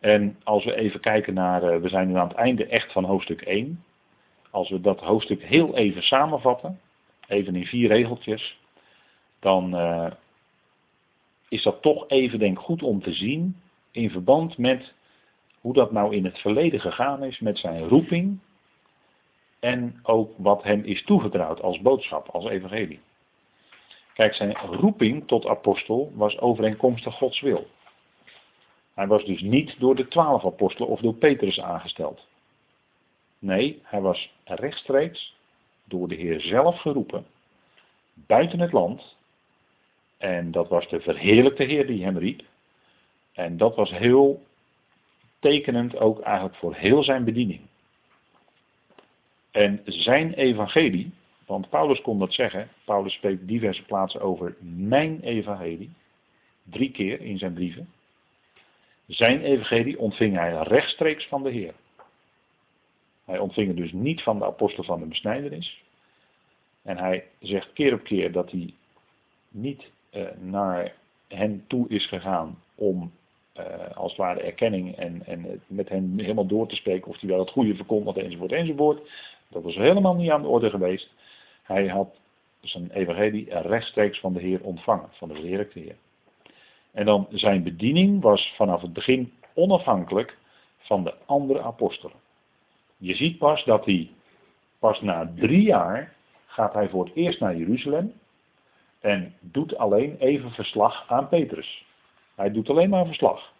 En als we even kijken naar, eh, we zijn nu aan het einde echt van hoofdstuk 1. Als we dat hoofdstuk heel even samenvatten, even in vier regeltjes, dan uh, is dat toch even denk goed om te zien in verband met hoe dat nou in het verleden gegaan is met zijn roeping en ook wat hem is toevertrouwd als boodschap, als evangelie. Kijk, zijn roeping tot apostel was overeenkomstig Gods wil. Hij was dus niet door de twaalf apostelen of door Petrus aangesteld. Nee, hij was rechtstreeks door de Heer zelf geroepen, buiten het land. En dat was de verheerlijkte Heer die hem riep. En dat was heel tekenend ook eigenlijk voor heel zijn bediening. En zijn evangelie, want Paulus kon dat zeggen, Paulus spreekt diverse plaatsen over mijn evangelie, drie keer in zijn brieven. Zijn evangelie ontving hij rechtstreeks van de Heer. Hij ontving het dus niet van de apostel van de besnijdenis. En hij zegt keer op keer dat hij niet uh, naar hen toe is gegaan om uh, als het ware erkenning en, en met hen helemaal door te spreken of hij wel het goede verkondigt enzovoort enzovoort. Dat was helemaal niet aan de orde geweest. Hij had zijn evangelie rechtstreeks van de Heer ontvangen, van de verheerlijkte Heer. En dan zijn bediening was vanaf het begin onafhankelijk van de andere apostelen. Je ziet pas dat hij, pas na drie jaar, gaat hij voor het eerst naar Jeruzalem en doet alleen even verslag aan Petrus. Hij doet alleen maar verslag.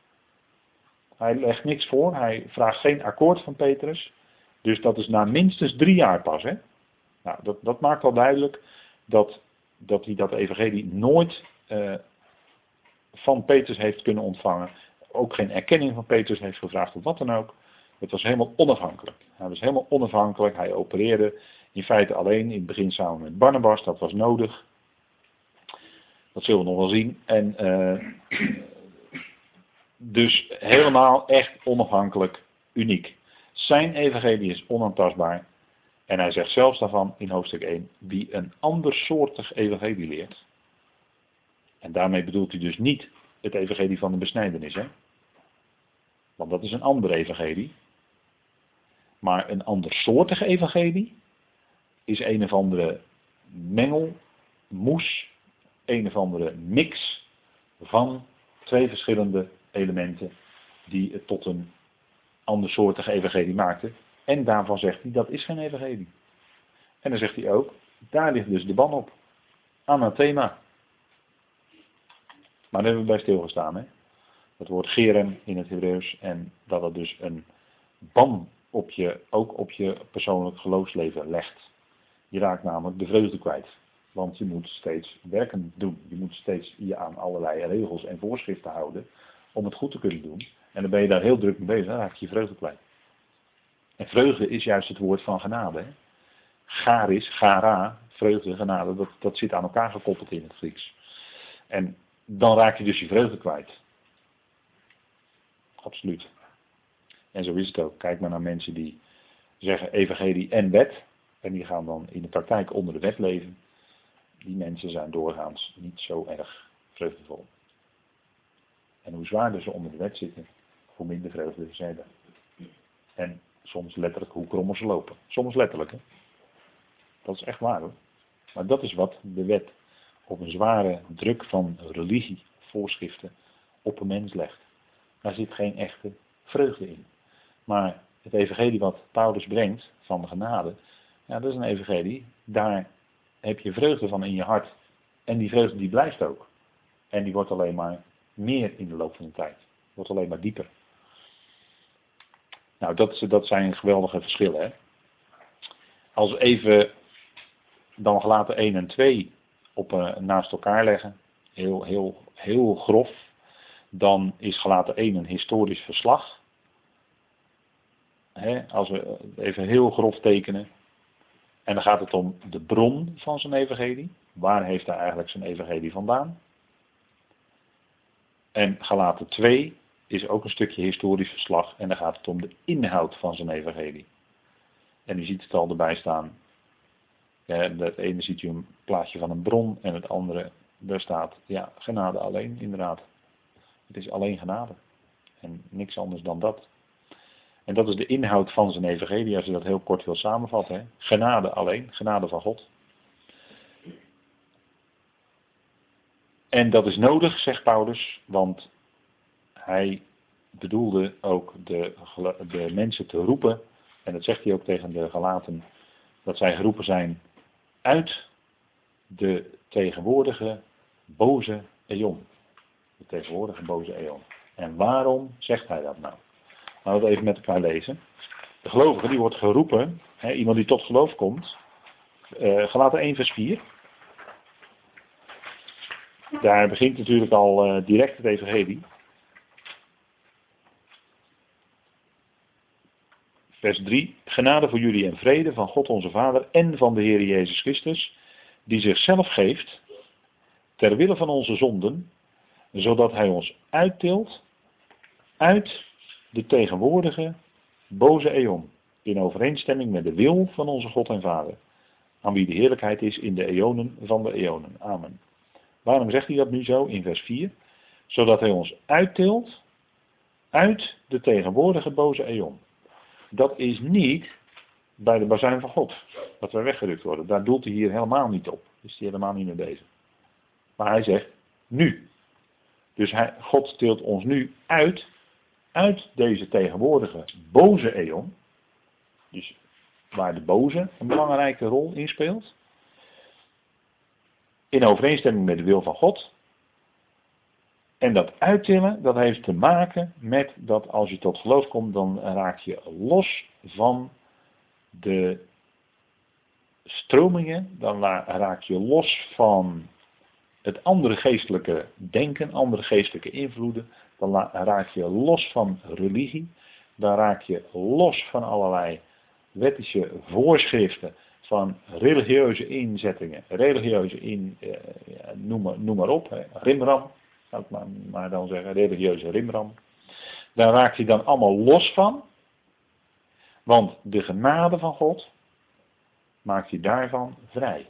Hij legt niks voor, hij vraagt geen akkoord van Petrus. Dus dat is na minstens drie jaar pas. Hè? Nou, dat, dat maakt al duidelijk dat, dat hij dat evangelie nooit uh, van Petrus heeft kunnen ontvangen. Ook geen erkenning van Petrus heeft gevraagd of wat dan ook. Het was helemaal onafhankelijk. Hij was helemaal onafhankelijk. Hij opereerde In feite alleen, in het begin samen met Barnabas, dat was nodig. Dat zullen we nog wel zien. En uh, dus helemaal echt onafhankelijk, uniek. Zijn evangelie is onaantastbaar. En hij zegt zelfs daarvan in hoofdstuk 1, wie een andersoortig evangelie leert. En daarmee bedoelt hij dus niet het evangelie van de besnijdenis. Hè? Want dat is een andere evangelie. Maar een andersoortige evangelie is een of andere mengel, moes, een of andere mix van twee verschillende elementen die het tot een andersoortige evangelie maakten. En daarvan zegt hij, dat is geen evangelie. En dan zegt hij ook, daar ligt dus de ban op. Anathema. Maar daar hebben we bij stilgestaan. Hè? Het woord geren in het Hebreeuws. En dat het dus een ban op je, ook op je persoonlijk geloofsleven legt. Je raakt namelijk de vreugde kwijt. Want je moet steeds werken doen. Je moet steeds je aan allerlei regels en voorschriften houden om het goed te kunnen doen. En dan ben je daar heel druk mee bezig, dan raak je vreugde kwijt. En vreugde is juist het woord van genade. Hè? Garis, gara, vreugde, genade, dat, dat zit aan elkaar gekoppeld in het Grieks. En dan raak je dus je vreugde kwijt. Absoluut. En zo is het ook. Kijk maar naar mensen die zeggen evangelie en wet. En die gaan dan in de praktijk onder de wet leven. Die mensen zijn doorgaans niet zo erg vreugdevol. En hoe zwaarder ze onder de wet zitten, hoe minder vreugde ze hebben. En soms letterlijk hoe krommer ze lopen. Soms letterlijk, hè. Dat is echt waar hoor. Maar dat is wat de wet op een zware druk van religie, voorschriften, op een mens legt. Daar zit geen echte vreugde in. Maar het evangelie wat Paulus brengt van de genade, ja, dat is een evangelie, daar heb je vreugde van in je hart. En die vreugde die blijft ook. En die wordt alleen maar meer in de loop van de tijd. Wordt alleen maar dieper. Nou, dat, dat zijn geweldige verschillen. Hè? Als we even dan gelaten 1 en 2 op, uh, naast elkaar leggen, heel, heel, heel grof, dan is gelaten 1 een historisch verslag. Hè, als we even heel grof tekenen. En dan gaat het om de bron van zijn evangelie. Waar heeft hij eigenlijk zijn evangelie vandaan? En Galaten 2 is ook een stukje historisch verslag en dan gaat het om de inhoud van zijn evangelie. En u ziet het al erbij staan. Het ene ziet u een plaatje van een bron en het andere, daar staat, ja, genade alleen, inderdaad. Het is alleen genade. En niks anders dan dat. En dat is de inhoud van zijn evangelie, als je dat heel kort wil samenvatten. Genade alleen, genade van God. En dat is nodig, zegt Paulus, want hij bedoelde ook de, de mensen te roepen, en dat zegt hij ook tegen de gelaten, dat zij geroepen zijn uit de tegenwoordige boze eon. De tegenwoordige boze eon. En waarom zegt hij dat nou? Laten we het even met elkaar lezen. De gelovige die wordt geroepen, hè, iemand die tot geloof komt, uh, gelaten 1 vers 4. Daar begint natuurlijk al uh, direct het evangelie. Vers 3. Genade voor jullie en vrede van God onze Vader en van de Heer Jezus Christus, die zichzelf geeft ter wille van onze zonden, zodat Hij ons uittilt uit de tegenwoordige boze eon, in overeenstemming met de wil van onze God en Vader, aan wie de heerlijkheid is in de eonen van de eonen. Amen. Waarom zegt hij dat nu zo in vers 4? Zodat hij ons uittilt uit de tegenwoordige boze eon. Dat is niet bij de bazuin van God, dat wij weggerukt worden. Daar doelt hij hier helemaal niet op. Is hij helemaal niet mee bezig. Maar hij zegt nu. Dus hij, God tilt ons nu uit, uit deze tegenwoordige boze eon. Dus waar de boze een belangrijke rol in speelt in overeenstemming met de wil van God. En dat uittillen, dat heeft te maken met dat als je tot geloof komt, dan raak je los van de stromingen, dan raak je los van het andere geestelijke denken, andere geestelijke invloeden, dan raak je los van religie, dan raak je los van allerlei wettische voorschriften van religieuze inzettingen, religieuze in, eh, noem, maar, noem maar op, rimram, zou ik maar, maar dan zeggen, religieuze rimram. Daar raakt hij dan allemaal los van, want de genade van God maakt hij daarvan vrij.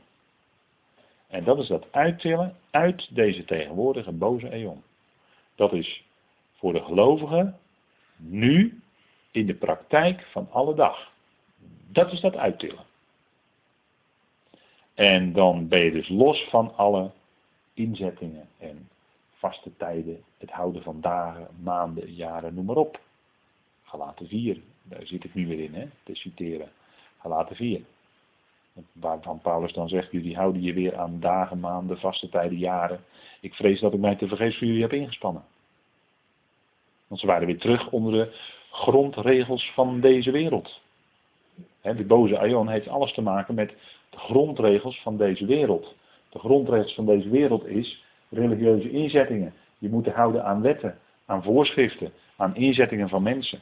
En dat is dat uittillen uit deze tegenwoordige boze eon. Dat is voor de gelovigen nu in de praktijk van alle dag. Dat is dat uittillen. En dan ben je dus los van alle inzettingen en vaste tijden, het houden van dagen, maanden, jaren, noem maar op. Galaten 4, daar zit ik nu weer in, hè, te citeren. Galaten 4. Waarvan Paulus dan zegt, jullie houden je weer aan dagen, maanden, vaste tijden, jaren. Ik vrees dat ik mij te vergeefs voor jullie heb ingespannen. Want ze waren weer terug onder de grondregels van deze wereld. de boze Aion heeft alles te maken met de grondregels van deze wereld. De grondregels van deze wereld is religieuze inzettingen. Je moet houden aan wetten, aan voorschriften, aan inzettingen van mensen.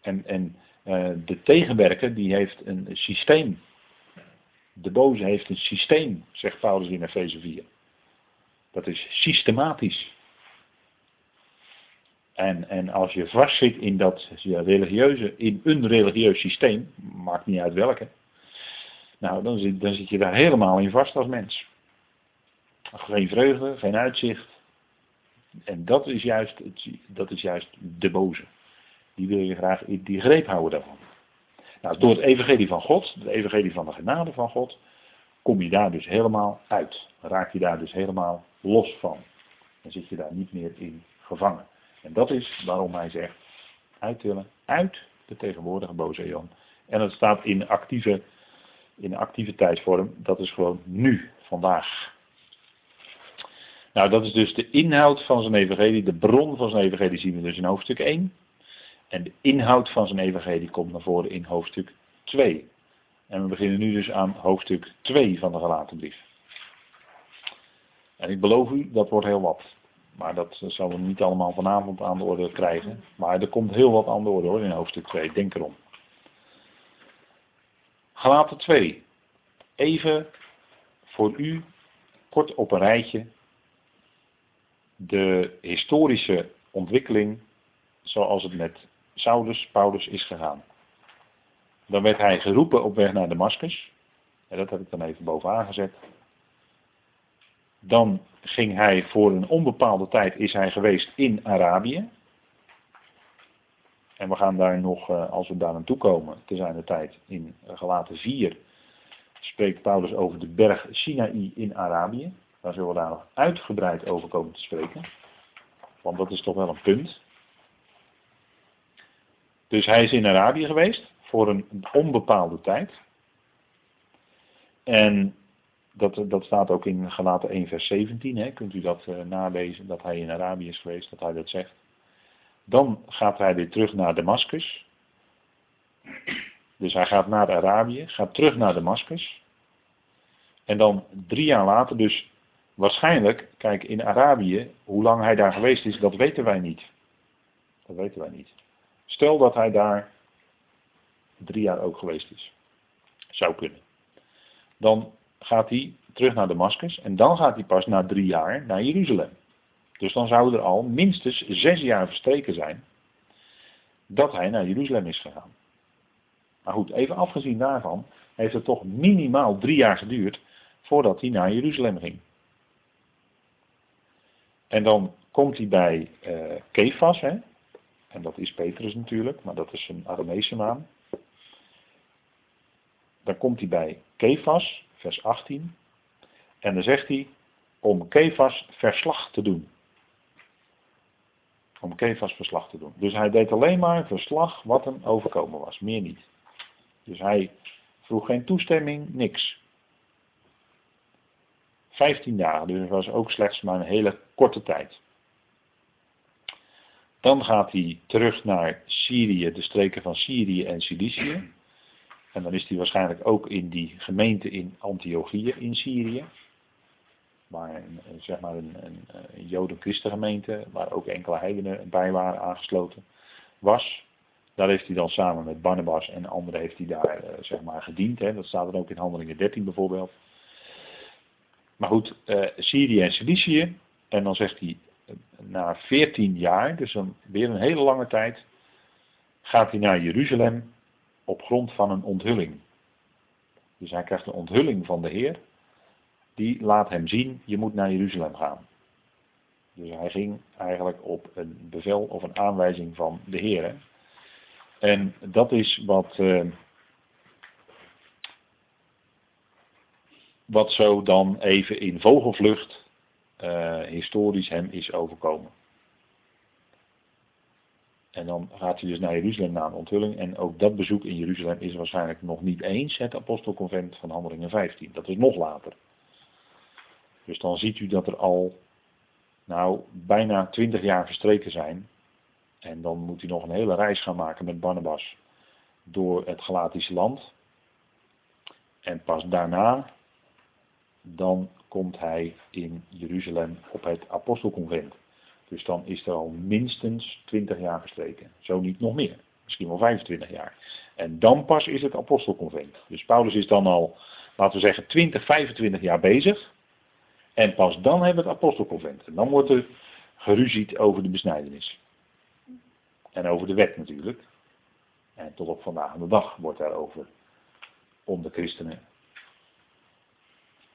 En, en uh, de tegenwerker die heeft een systeem. De boze heeft een systeem, zegt Paulus in Efeze 4. Dat is systematisch. En, en als je vastzit in dat religieuze, in een religieus systeem, maakt niet uit welke, nou dan zit, dan zit je daar helemaal in vast als mens. Geen vreugde, geen uitzicht. En dat is juist, dat is juist de boze. Die wil je graag in die greep houden daarvan. Nou, door het evangelie van God, het evangelie van de genade van God, kom je daar dus helemaal uit. Raak je daar dus helemaal los van. Dan zit je daar niet meer in gevangen. En dat is waarom hij zegt, uittillen uit de tegenwoordige boze. En het staat in actieve, in actieve tijdsvorm, dat is gewoon nu, vandaag. Nou, dat is dus de inhoud van zijn evangelie, de bron van zijn evangelie zien we dus in hoofdstuk 1. En de inhoud van zijn evangelie komt naar voren in hoofdstuk 2. En we beginnen nu dus aan hoofdstuk 2 van de gelaten brief. En ik beloof u, dat wordt heel wat. Maar dat zullen we niet allemaal vanavond aan de orde krijgen. Maar er komt heel wat aan de orde hoor in hoofdstuk 2, denk erom. Galaten 2. Even voor u kort op een rijtje de historische ontwikkeling zoals het met Saulus, Paulus is gegaan. Dan werd hij geroepen op weg naar Damascus. En dat heb ik dan even bovenaan gezet. Dan ging hij voor een onbepaalde tijd is hij geweest in Arabië. En we gaan daar nog, eh, als we daar naartoe komen, te zijn de tijd in Galaten 4, spreekt Paulus over de berg Sinaï in Arabië. Daar zullen we daar nog uitgebreid over komen te spreken. Want dat is toch wel een punt. Dus hij is in Arabië geweest voor een onbepaalde tijd. En dat, dat staat ook in Galaten 1 vers 17. Hè. Kunt u dat uh, nalezen, dat hij in Arabië is geweest, dat hij dat zegt. Dan gaat hij weer terug naar Damascus. Dus hij gaat naar Arabië, gaat terug naar Damascus. En dan drie jaar later, dus waarschijnlijk, kijk in Arabië, hoe lang hij daar geweest is, dat weten wij niet. Dat weten wij niet. Stel dat hij daar drie jaar ook geweest is. Zou kunnen. Dan gaat hij terug naar Damascus en dan gaat hij pas na drie jaar naar Jeruzalem. Dus dan zou er al minstens zes jaar verstreken zijn dat hij naar Jeruzalem is gegaan. Maar goed, even afgezien daarvan heeft het toch minimaal drie jaar geduurd voordat hij naar Jeruzalem ging. En dan komt hij bij uh, Kefas, hè? en dat is Petrus natuurlijk, maar dat is een Aramese naam. Dan komt hij bij Kefas, vers 18. En dan zegt hij, om Kefas verslag te doen. Om Kefas verslag te doen. Dus hij deed alleen maar verslag wat hem overkomen was, meer niet. Dus hij vroeg geen toestemming, niks. Vijftien dagen, dus dat was ook slechts maar een hele korte tijd. Dan gaat hij terug naar Syrië, de streken van Syrië en Cilicië. En dan is hij waarschijnlijk ook in die gemeente in Antiochië in Syrië. Waar een, zeg maar een, een, een Joden-Christengemeente, waar ook enkele heidenen bij waren aangesloten, was. Daar heeft hij dan samen met Barnabas en anderen heeft hij daar zeg maar gediend. Hè. Dat staat er ook in Handelingen 13 bijvoorbeeld. Maar goed, Syrië en Cilicië. En dan zegt hij, na 14 jaar, dus dan weer een hele lange tijd, gaat hij naar Jeruzalem op grond van een onthulling. Dus hij krijgt een onthulling van de Heer. Die laat hem zien, je moet naar Jeruzalem gaan. Dus hij ging eigenlijk op een bevel of een aanwijzing van de Heer. En dat is wat, uh, wat zo dan even in vogelvlucht uh, historisch hem is overkomen. En dan gaat hij dus naar Jeruzalem na een onthulling. En ook dat bezoek in Jeruzalem is waarschijnlijk nog niet eens het apostelconvent van Handelingen 15. Dat is nog later. Dus dan ziet u dat er al nou, bijna twintig jaar verstreken zijn. En dan moet hij nog een hele reis gaan maken met Barnabas door het Galatische land. En pas daarna, dan komt hij in Jeruzalem op het apostelconvent. Dus dan is er al minstens 20 jaar verstreken. Zo niet nog meer. Misschien wel 25 jaar. En dan pas is het apostelconvent. Dus Paulus is dan al, laten we zeggen, 20, 25 jaar bezig. En pas dan hebben we het apostelconvent. En dan wordt er geruzied over de besnijdenis. En over de wet natuurlijk. En tot op vandaag de dag wordt daarover onder christenen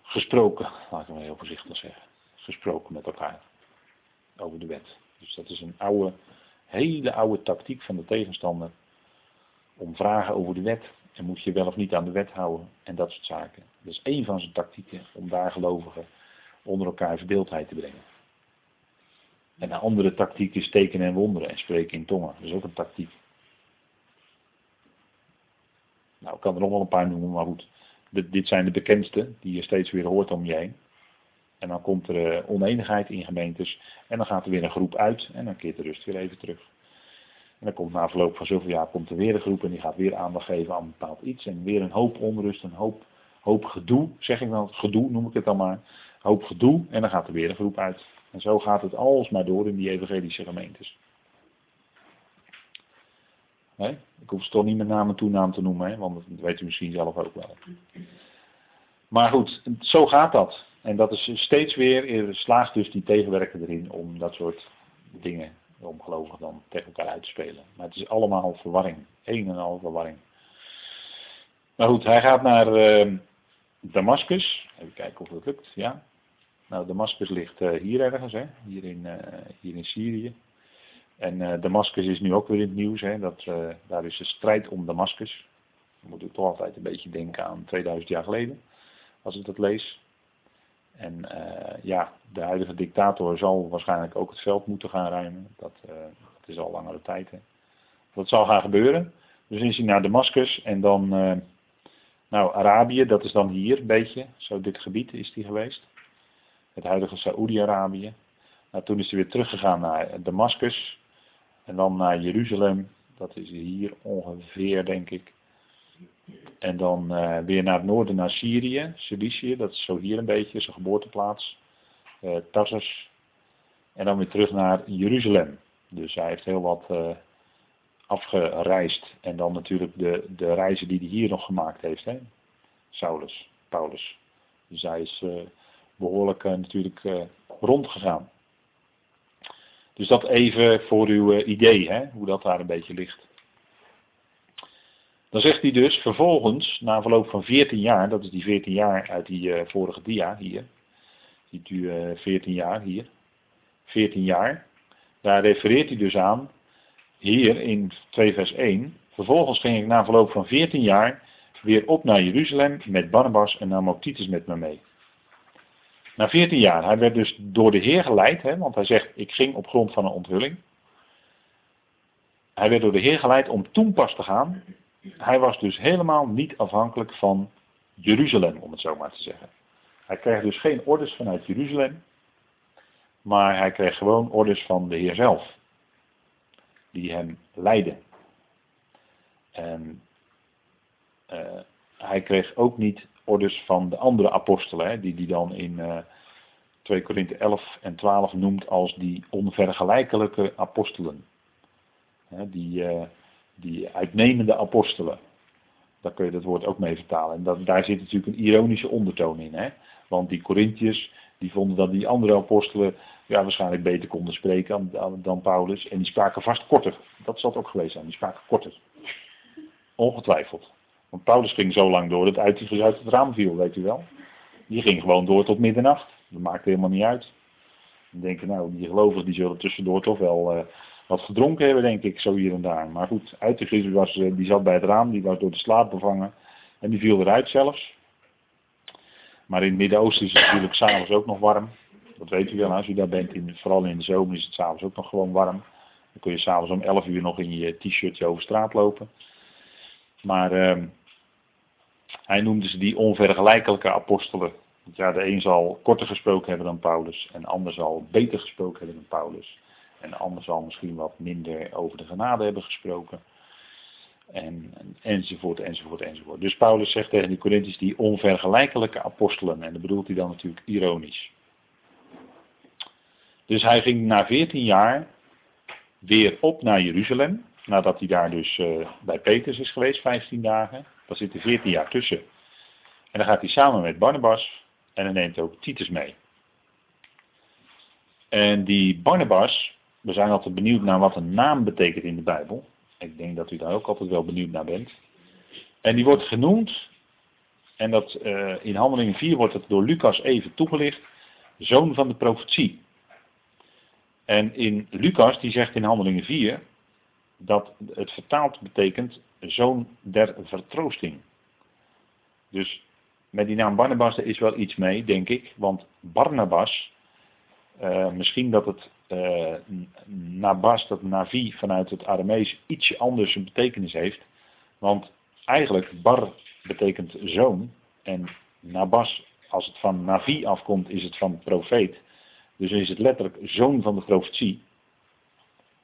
gesproken. Laat ik maar heel voorzichtig zeggen. Gesproken met elkaar over de wet. Dus dat is een oude, hele oude tactiek van de tegenstander. Om vragen over de wet. En moet je wel of niet aan de wet houden. En dat soort zaken. Dat is één van zijn tactieken om daar gelovigen onder elkaar verdeeldheid te brengen. En een andere tactiek is tekenen en wonderen en spreken in tongen. Dat is ook een tactiek. Nou, ik kan er nog wel een paar noemen, maar goed. Dit zijn de bekendste die je steeds weer hoort om je heen. En dan komt er eh, oneenigheid in gemeentes. En dan gaat er weer een groep uit. En dan keert de rust weer even terug. En dan komt na verloop van zoveel jaar komt er weer een groep. En die gaat weer aandacht geven aan een bepaald iets. En weer een hoop onrust, een hoop, hoop gedoe. Zeg ik dan, gedoe noem ik het dan maar. Hoop gedoe. En dan gaat er weer een groep uit. En zo gaat het alsmaar door in die evangelische gemeentes. Ik hoef ze toch niet met naam en toenaam te noemen, hè? want dat weet u misschien zelf ook wel. Maar goed, zo gaat dat. En dat is steeds weer, slaagt dus die tegenwerker erin om dat soort dingen, om gelovig dan tegen elkaar uit te spelen. Maar het is allemaal verwarring. Een en al verwarring. Maar goed, hij gaat naar uh, Damascus. Even kijken of het lukt. Ja. Nou, Damascus ligt uh, hier ergens, hè? Hier, in, uh, hier in Syrië. En uh, Damascus is nu ook weer in het nieuws. Hè? Dat, daar is de strijd om Damascus. Dan moet ik toch altijd een beetje denken aan 2000 jaar geleden. Als ik dat lees. En uh, ja, de huidige dictator zal waarschijnlijk ook het veld moeten gaan ruimen. Dat, dat is al langere tijd. Hè. Dat zal gaan gebeuren. Dus is hij naar Damascus en dan, uh, nou Arabië, dat is dan hier een beetje, zo dit gebied is hij geweest. Het huidige Saoedi-Arabië. Nou, toen is hij weer teruggegaan naar Damascus en dan naar Jeruzalem. Dat is hier ongeveer, denk ik. En dan uh, weer naar het noorden, naar Syrië, Cilicië, dat is zo hier een beetje, zijn geboorteplaats. Uh, Tarsus. En dan weer terug naar Jeruzalem. Dus hij heeft heel wat uh, afgereisd. En dan natuurlijk de, de reizen die hij hier nog gemaakt heeft. Hè? Saulus, Paulus. Dus hij is behoorlijk natuurlijk rondgegaan. Dus dat even voor uw idee, hè? hoe dat daar een beetje ligt. Dan zegt hij dus vervolgens, na verloop van 14 jaar, dat is die 14 jaar uit die uh, vorige dia hier. Ziet u uh, eh, 14 jaar hier. 14 jaar. Daar refereert hij dus aan, hier in 2 vers 1. Vervolgens ging ik na verloop van 14 jaar weer op naar Jeruzalem met Barnabas en nam ook Titus met me mee. Na 14 jaar. Hij werd dus door de Heer geleid, hè, want hij zegt, ik ging op grond van een onthulling. Hij werd door de Heer geleid om toen pas te gaan hij was dus helemaal niet afhankelijk van Jeruzalem, om het zo maar te zeggen. Hij kreeg dus geen orders vanuit Jeruzalem, maar hij kreeg gewoon orders van de Heer zelf, die hem leidde. En uh, hij kreeg ook niet orders van de andere apostelen, hè, die hij dan in uh, 2 Korinthe 11 en 12 noemt als die onvergelijkelijke apostelen. Hè, die, uh, die uitnemende apostelen. Daar kun je dat woord ook mee vertalen. En dat, daar zit natuurlijk een ironische ondertoon in. Hè? Want die Corinthiërs, die vonden dat die andere apostelen ja, waarschijnlijk beter konden spreken dan, dan, Paulus. En die spraken vast korter. Dat zal het ook geweest zijn. Die spraken korter. Ongetwijfeld. Want Paulus ging zo lang door dat uit, uit het raam viel, weet u wel. Die ging gewoon door tot middernacht. Dat maakte helemaal niet uit. Denken, nou, die gelovigen die zullen tussendoor toch wel uh, wat gedronken hebben, denk ik, zo hier en daar. Maar goed, uit was, uh, die zat bij het raam, die was door de slaap bevangen. En die viel eruit zelfs. Maar in het Midden-Oosten is het natuurlijk s'avonds ook nog warm. Dat weet u wel, als u daar bent, in, vooral in de zomer is het s'avonds ook nog gewoon warm. Dan kun je s'avonds om 11 uur nog in je t-shirtje over straat lopen. Maar uh, hij noemde ze die onvergelijkelijke apostelen. Ja, de een zal korter gesproken hebben dan Paulus, en de ander zal beter gesproken hebben dan Paulus. En de ander zal misschien wat minder over de genade hebben gesproken. En, enzovoort, enzovoort, enzovoort. Dus Paulus zegt tegen die Corinthiërs die onvergelijkelijke apostelen. En dat bedoelt hij dan natuurlijk ironisch. Dus hij ging na 14 jaar weer op naar Jeruzalem. Nadat hij daar dus uh, bij Petrus is geweest, 15 dagen. Daar zit hij 14 jaar tussen. En dan gaat hij samen met Barnabas en hij neemt ook Titus mee. En die Barnabas, we zijn altijd benieuwd naar wat een naam betekent in de Bijbel. Ik denk dat u daar ook altijd wel benieuwd naar bent. En die wordt genoemd, en dat uh, in Handelingen 4 wordt het door Lucas even toegelicht, zoon van de profetie. En in Lucas, die zegt in Handelingen 4, dat het vertaald betekent zoon der vertroosting. Dus met die naam Barnabas er is wel iets mee, denk ik. Want Barnabas, uh, misschien dat het uh, Nabas, dat Navi vanuit het Aramees ietsje anders een betekenis heeft. Want eigenlijk Bar betekent zoon. En Nabas, als het van Navi afkomt, is het van profeet. Dus is het letterlijk zoon van de profetie.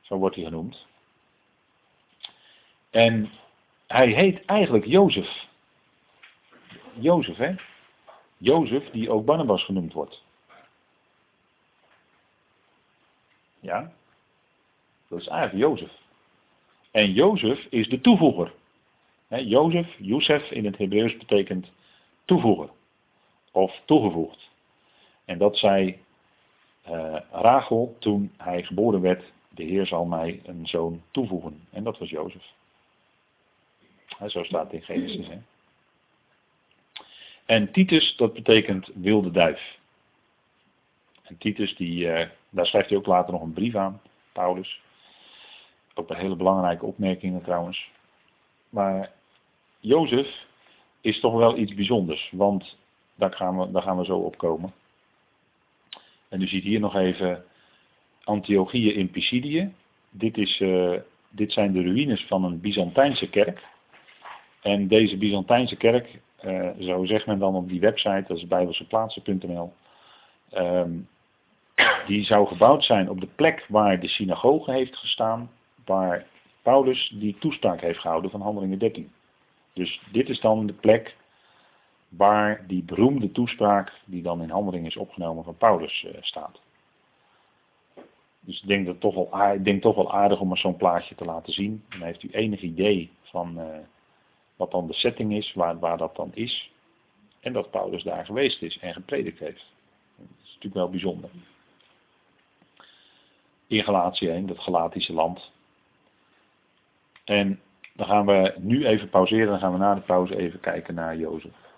Zo wordt hij genoemd. En hij heet eigenlijk Jozef. Jozef, hè? Jozef, die ook Barnabas genoemd wordt. Ja? Dat is eigenlijk Jozef. En Jozef is de toevoeger. He, Jozef, Jozef in het Hebreeuws betekent toevoeger. Of toegevoegd. En dat zei uh, Rachel toen hij geboren werd. De Heer zal mij een zoon toevoegen. En dat was Jozef. zo staat het in Genesis. En Titus, dat betekent wilde duif. Titus, die, uh, daar schrijft hij ook later nog een brief aan, Paulus. Ook een hele belangrijke opmerkingen trouwens. Maar Jozef is toch wel iets bijzonders, want daar gaan we, daar gaan we zo op komen. En u ziet hier nog even Antiochieën in Pisidië. Dit, is, uh, dit zijn de ruïnes van een Byzantijnse kerk. En deze Byzantijnse kerk, uh, zo zegt men dan op die website, dat is bijbelseplaatsen.nl, um, die zou gebouwd zijn op de plek waar de synagoge heeft gestaan, waar Paulus die toespraak heeft gehouden van Handelingen 13. Dus dit is dan de plek waar die beroemde toespraak, die dan in Handelingen is opgenomen, van Paulus uh, staat. Dus ik denk, dat toch wel aardig, ik denk toch wel aardig om maar zo'n plaatje te laten zien. Dan heeft u enig idee van uh, wat dan de setting is, waar, waar dat dan is. En dat Paulus daar geweest is en gepredikt heeft. Dat is natuurlijk wel bijzonder in Galatië heen, dat Galatische land. En dan gaan we nu even pauzeren, dan gaan we na de pauze even kijken naar Jozef.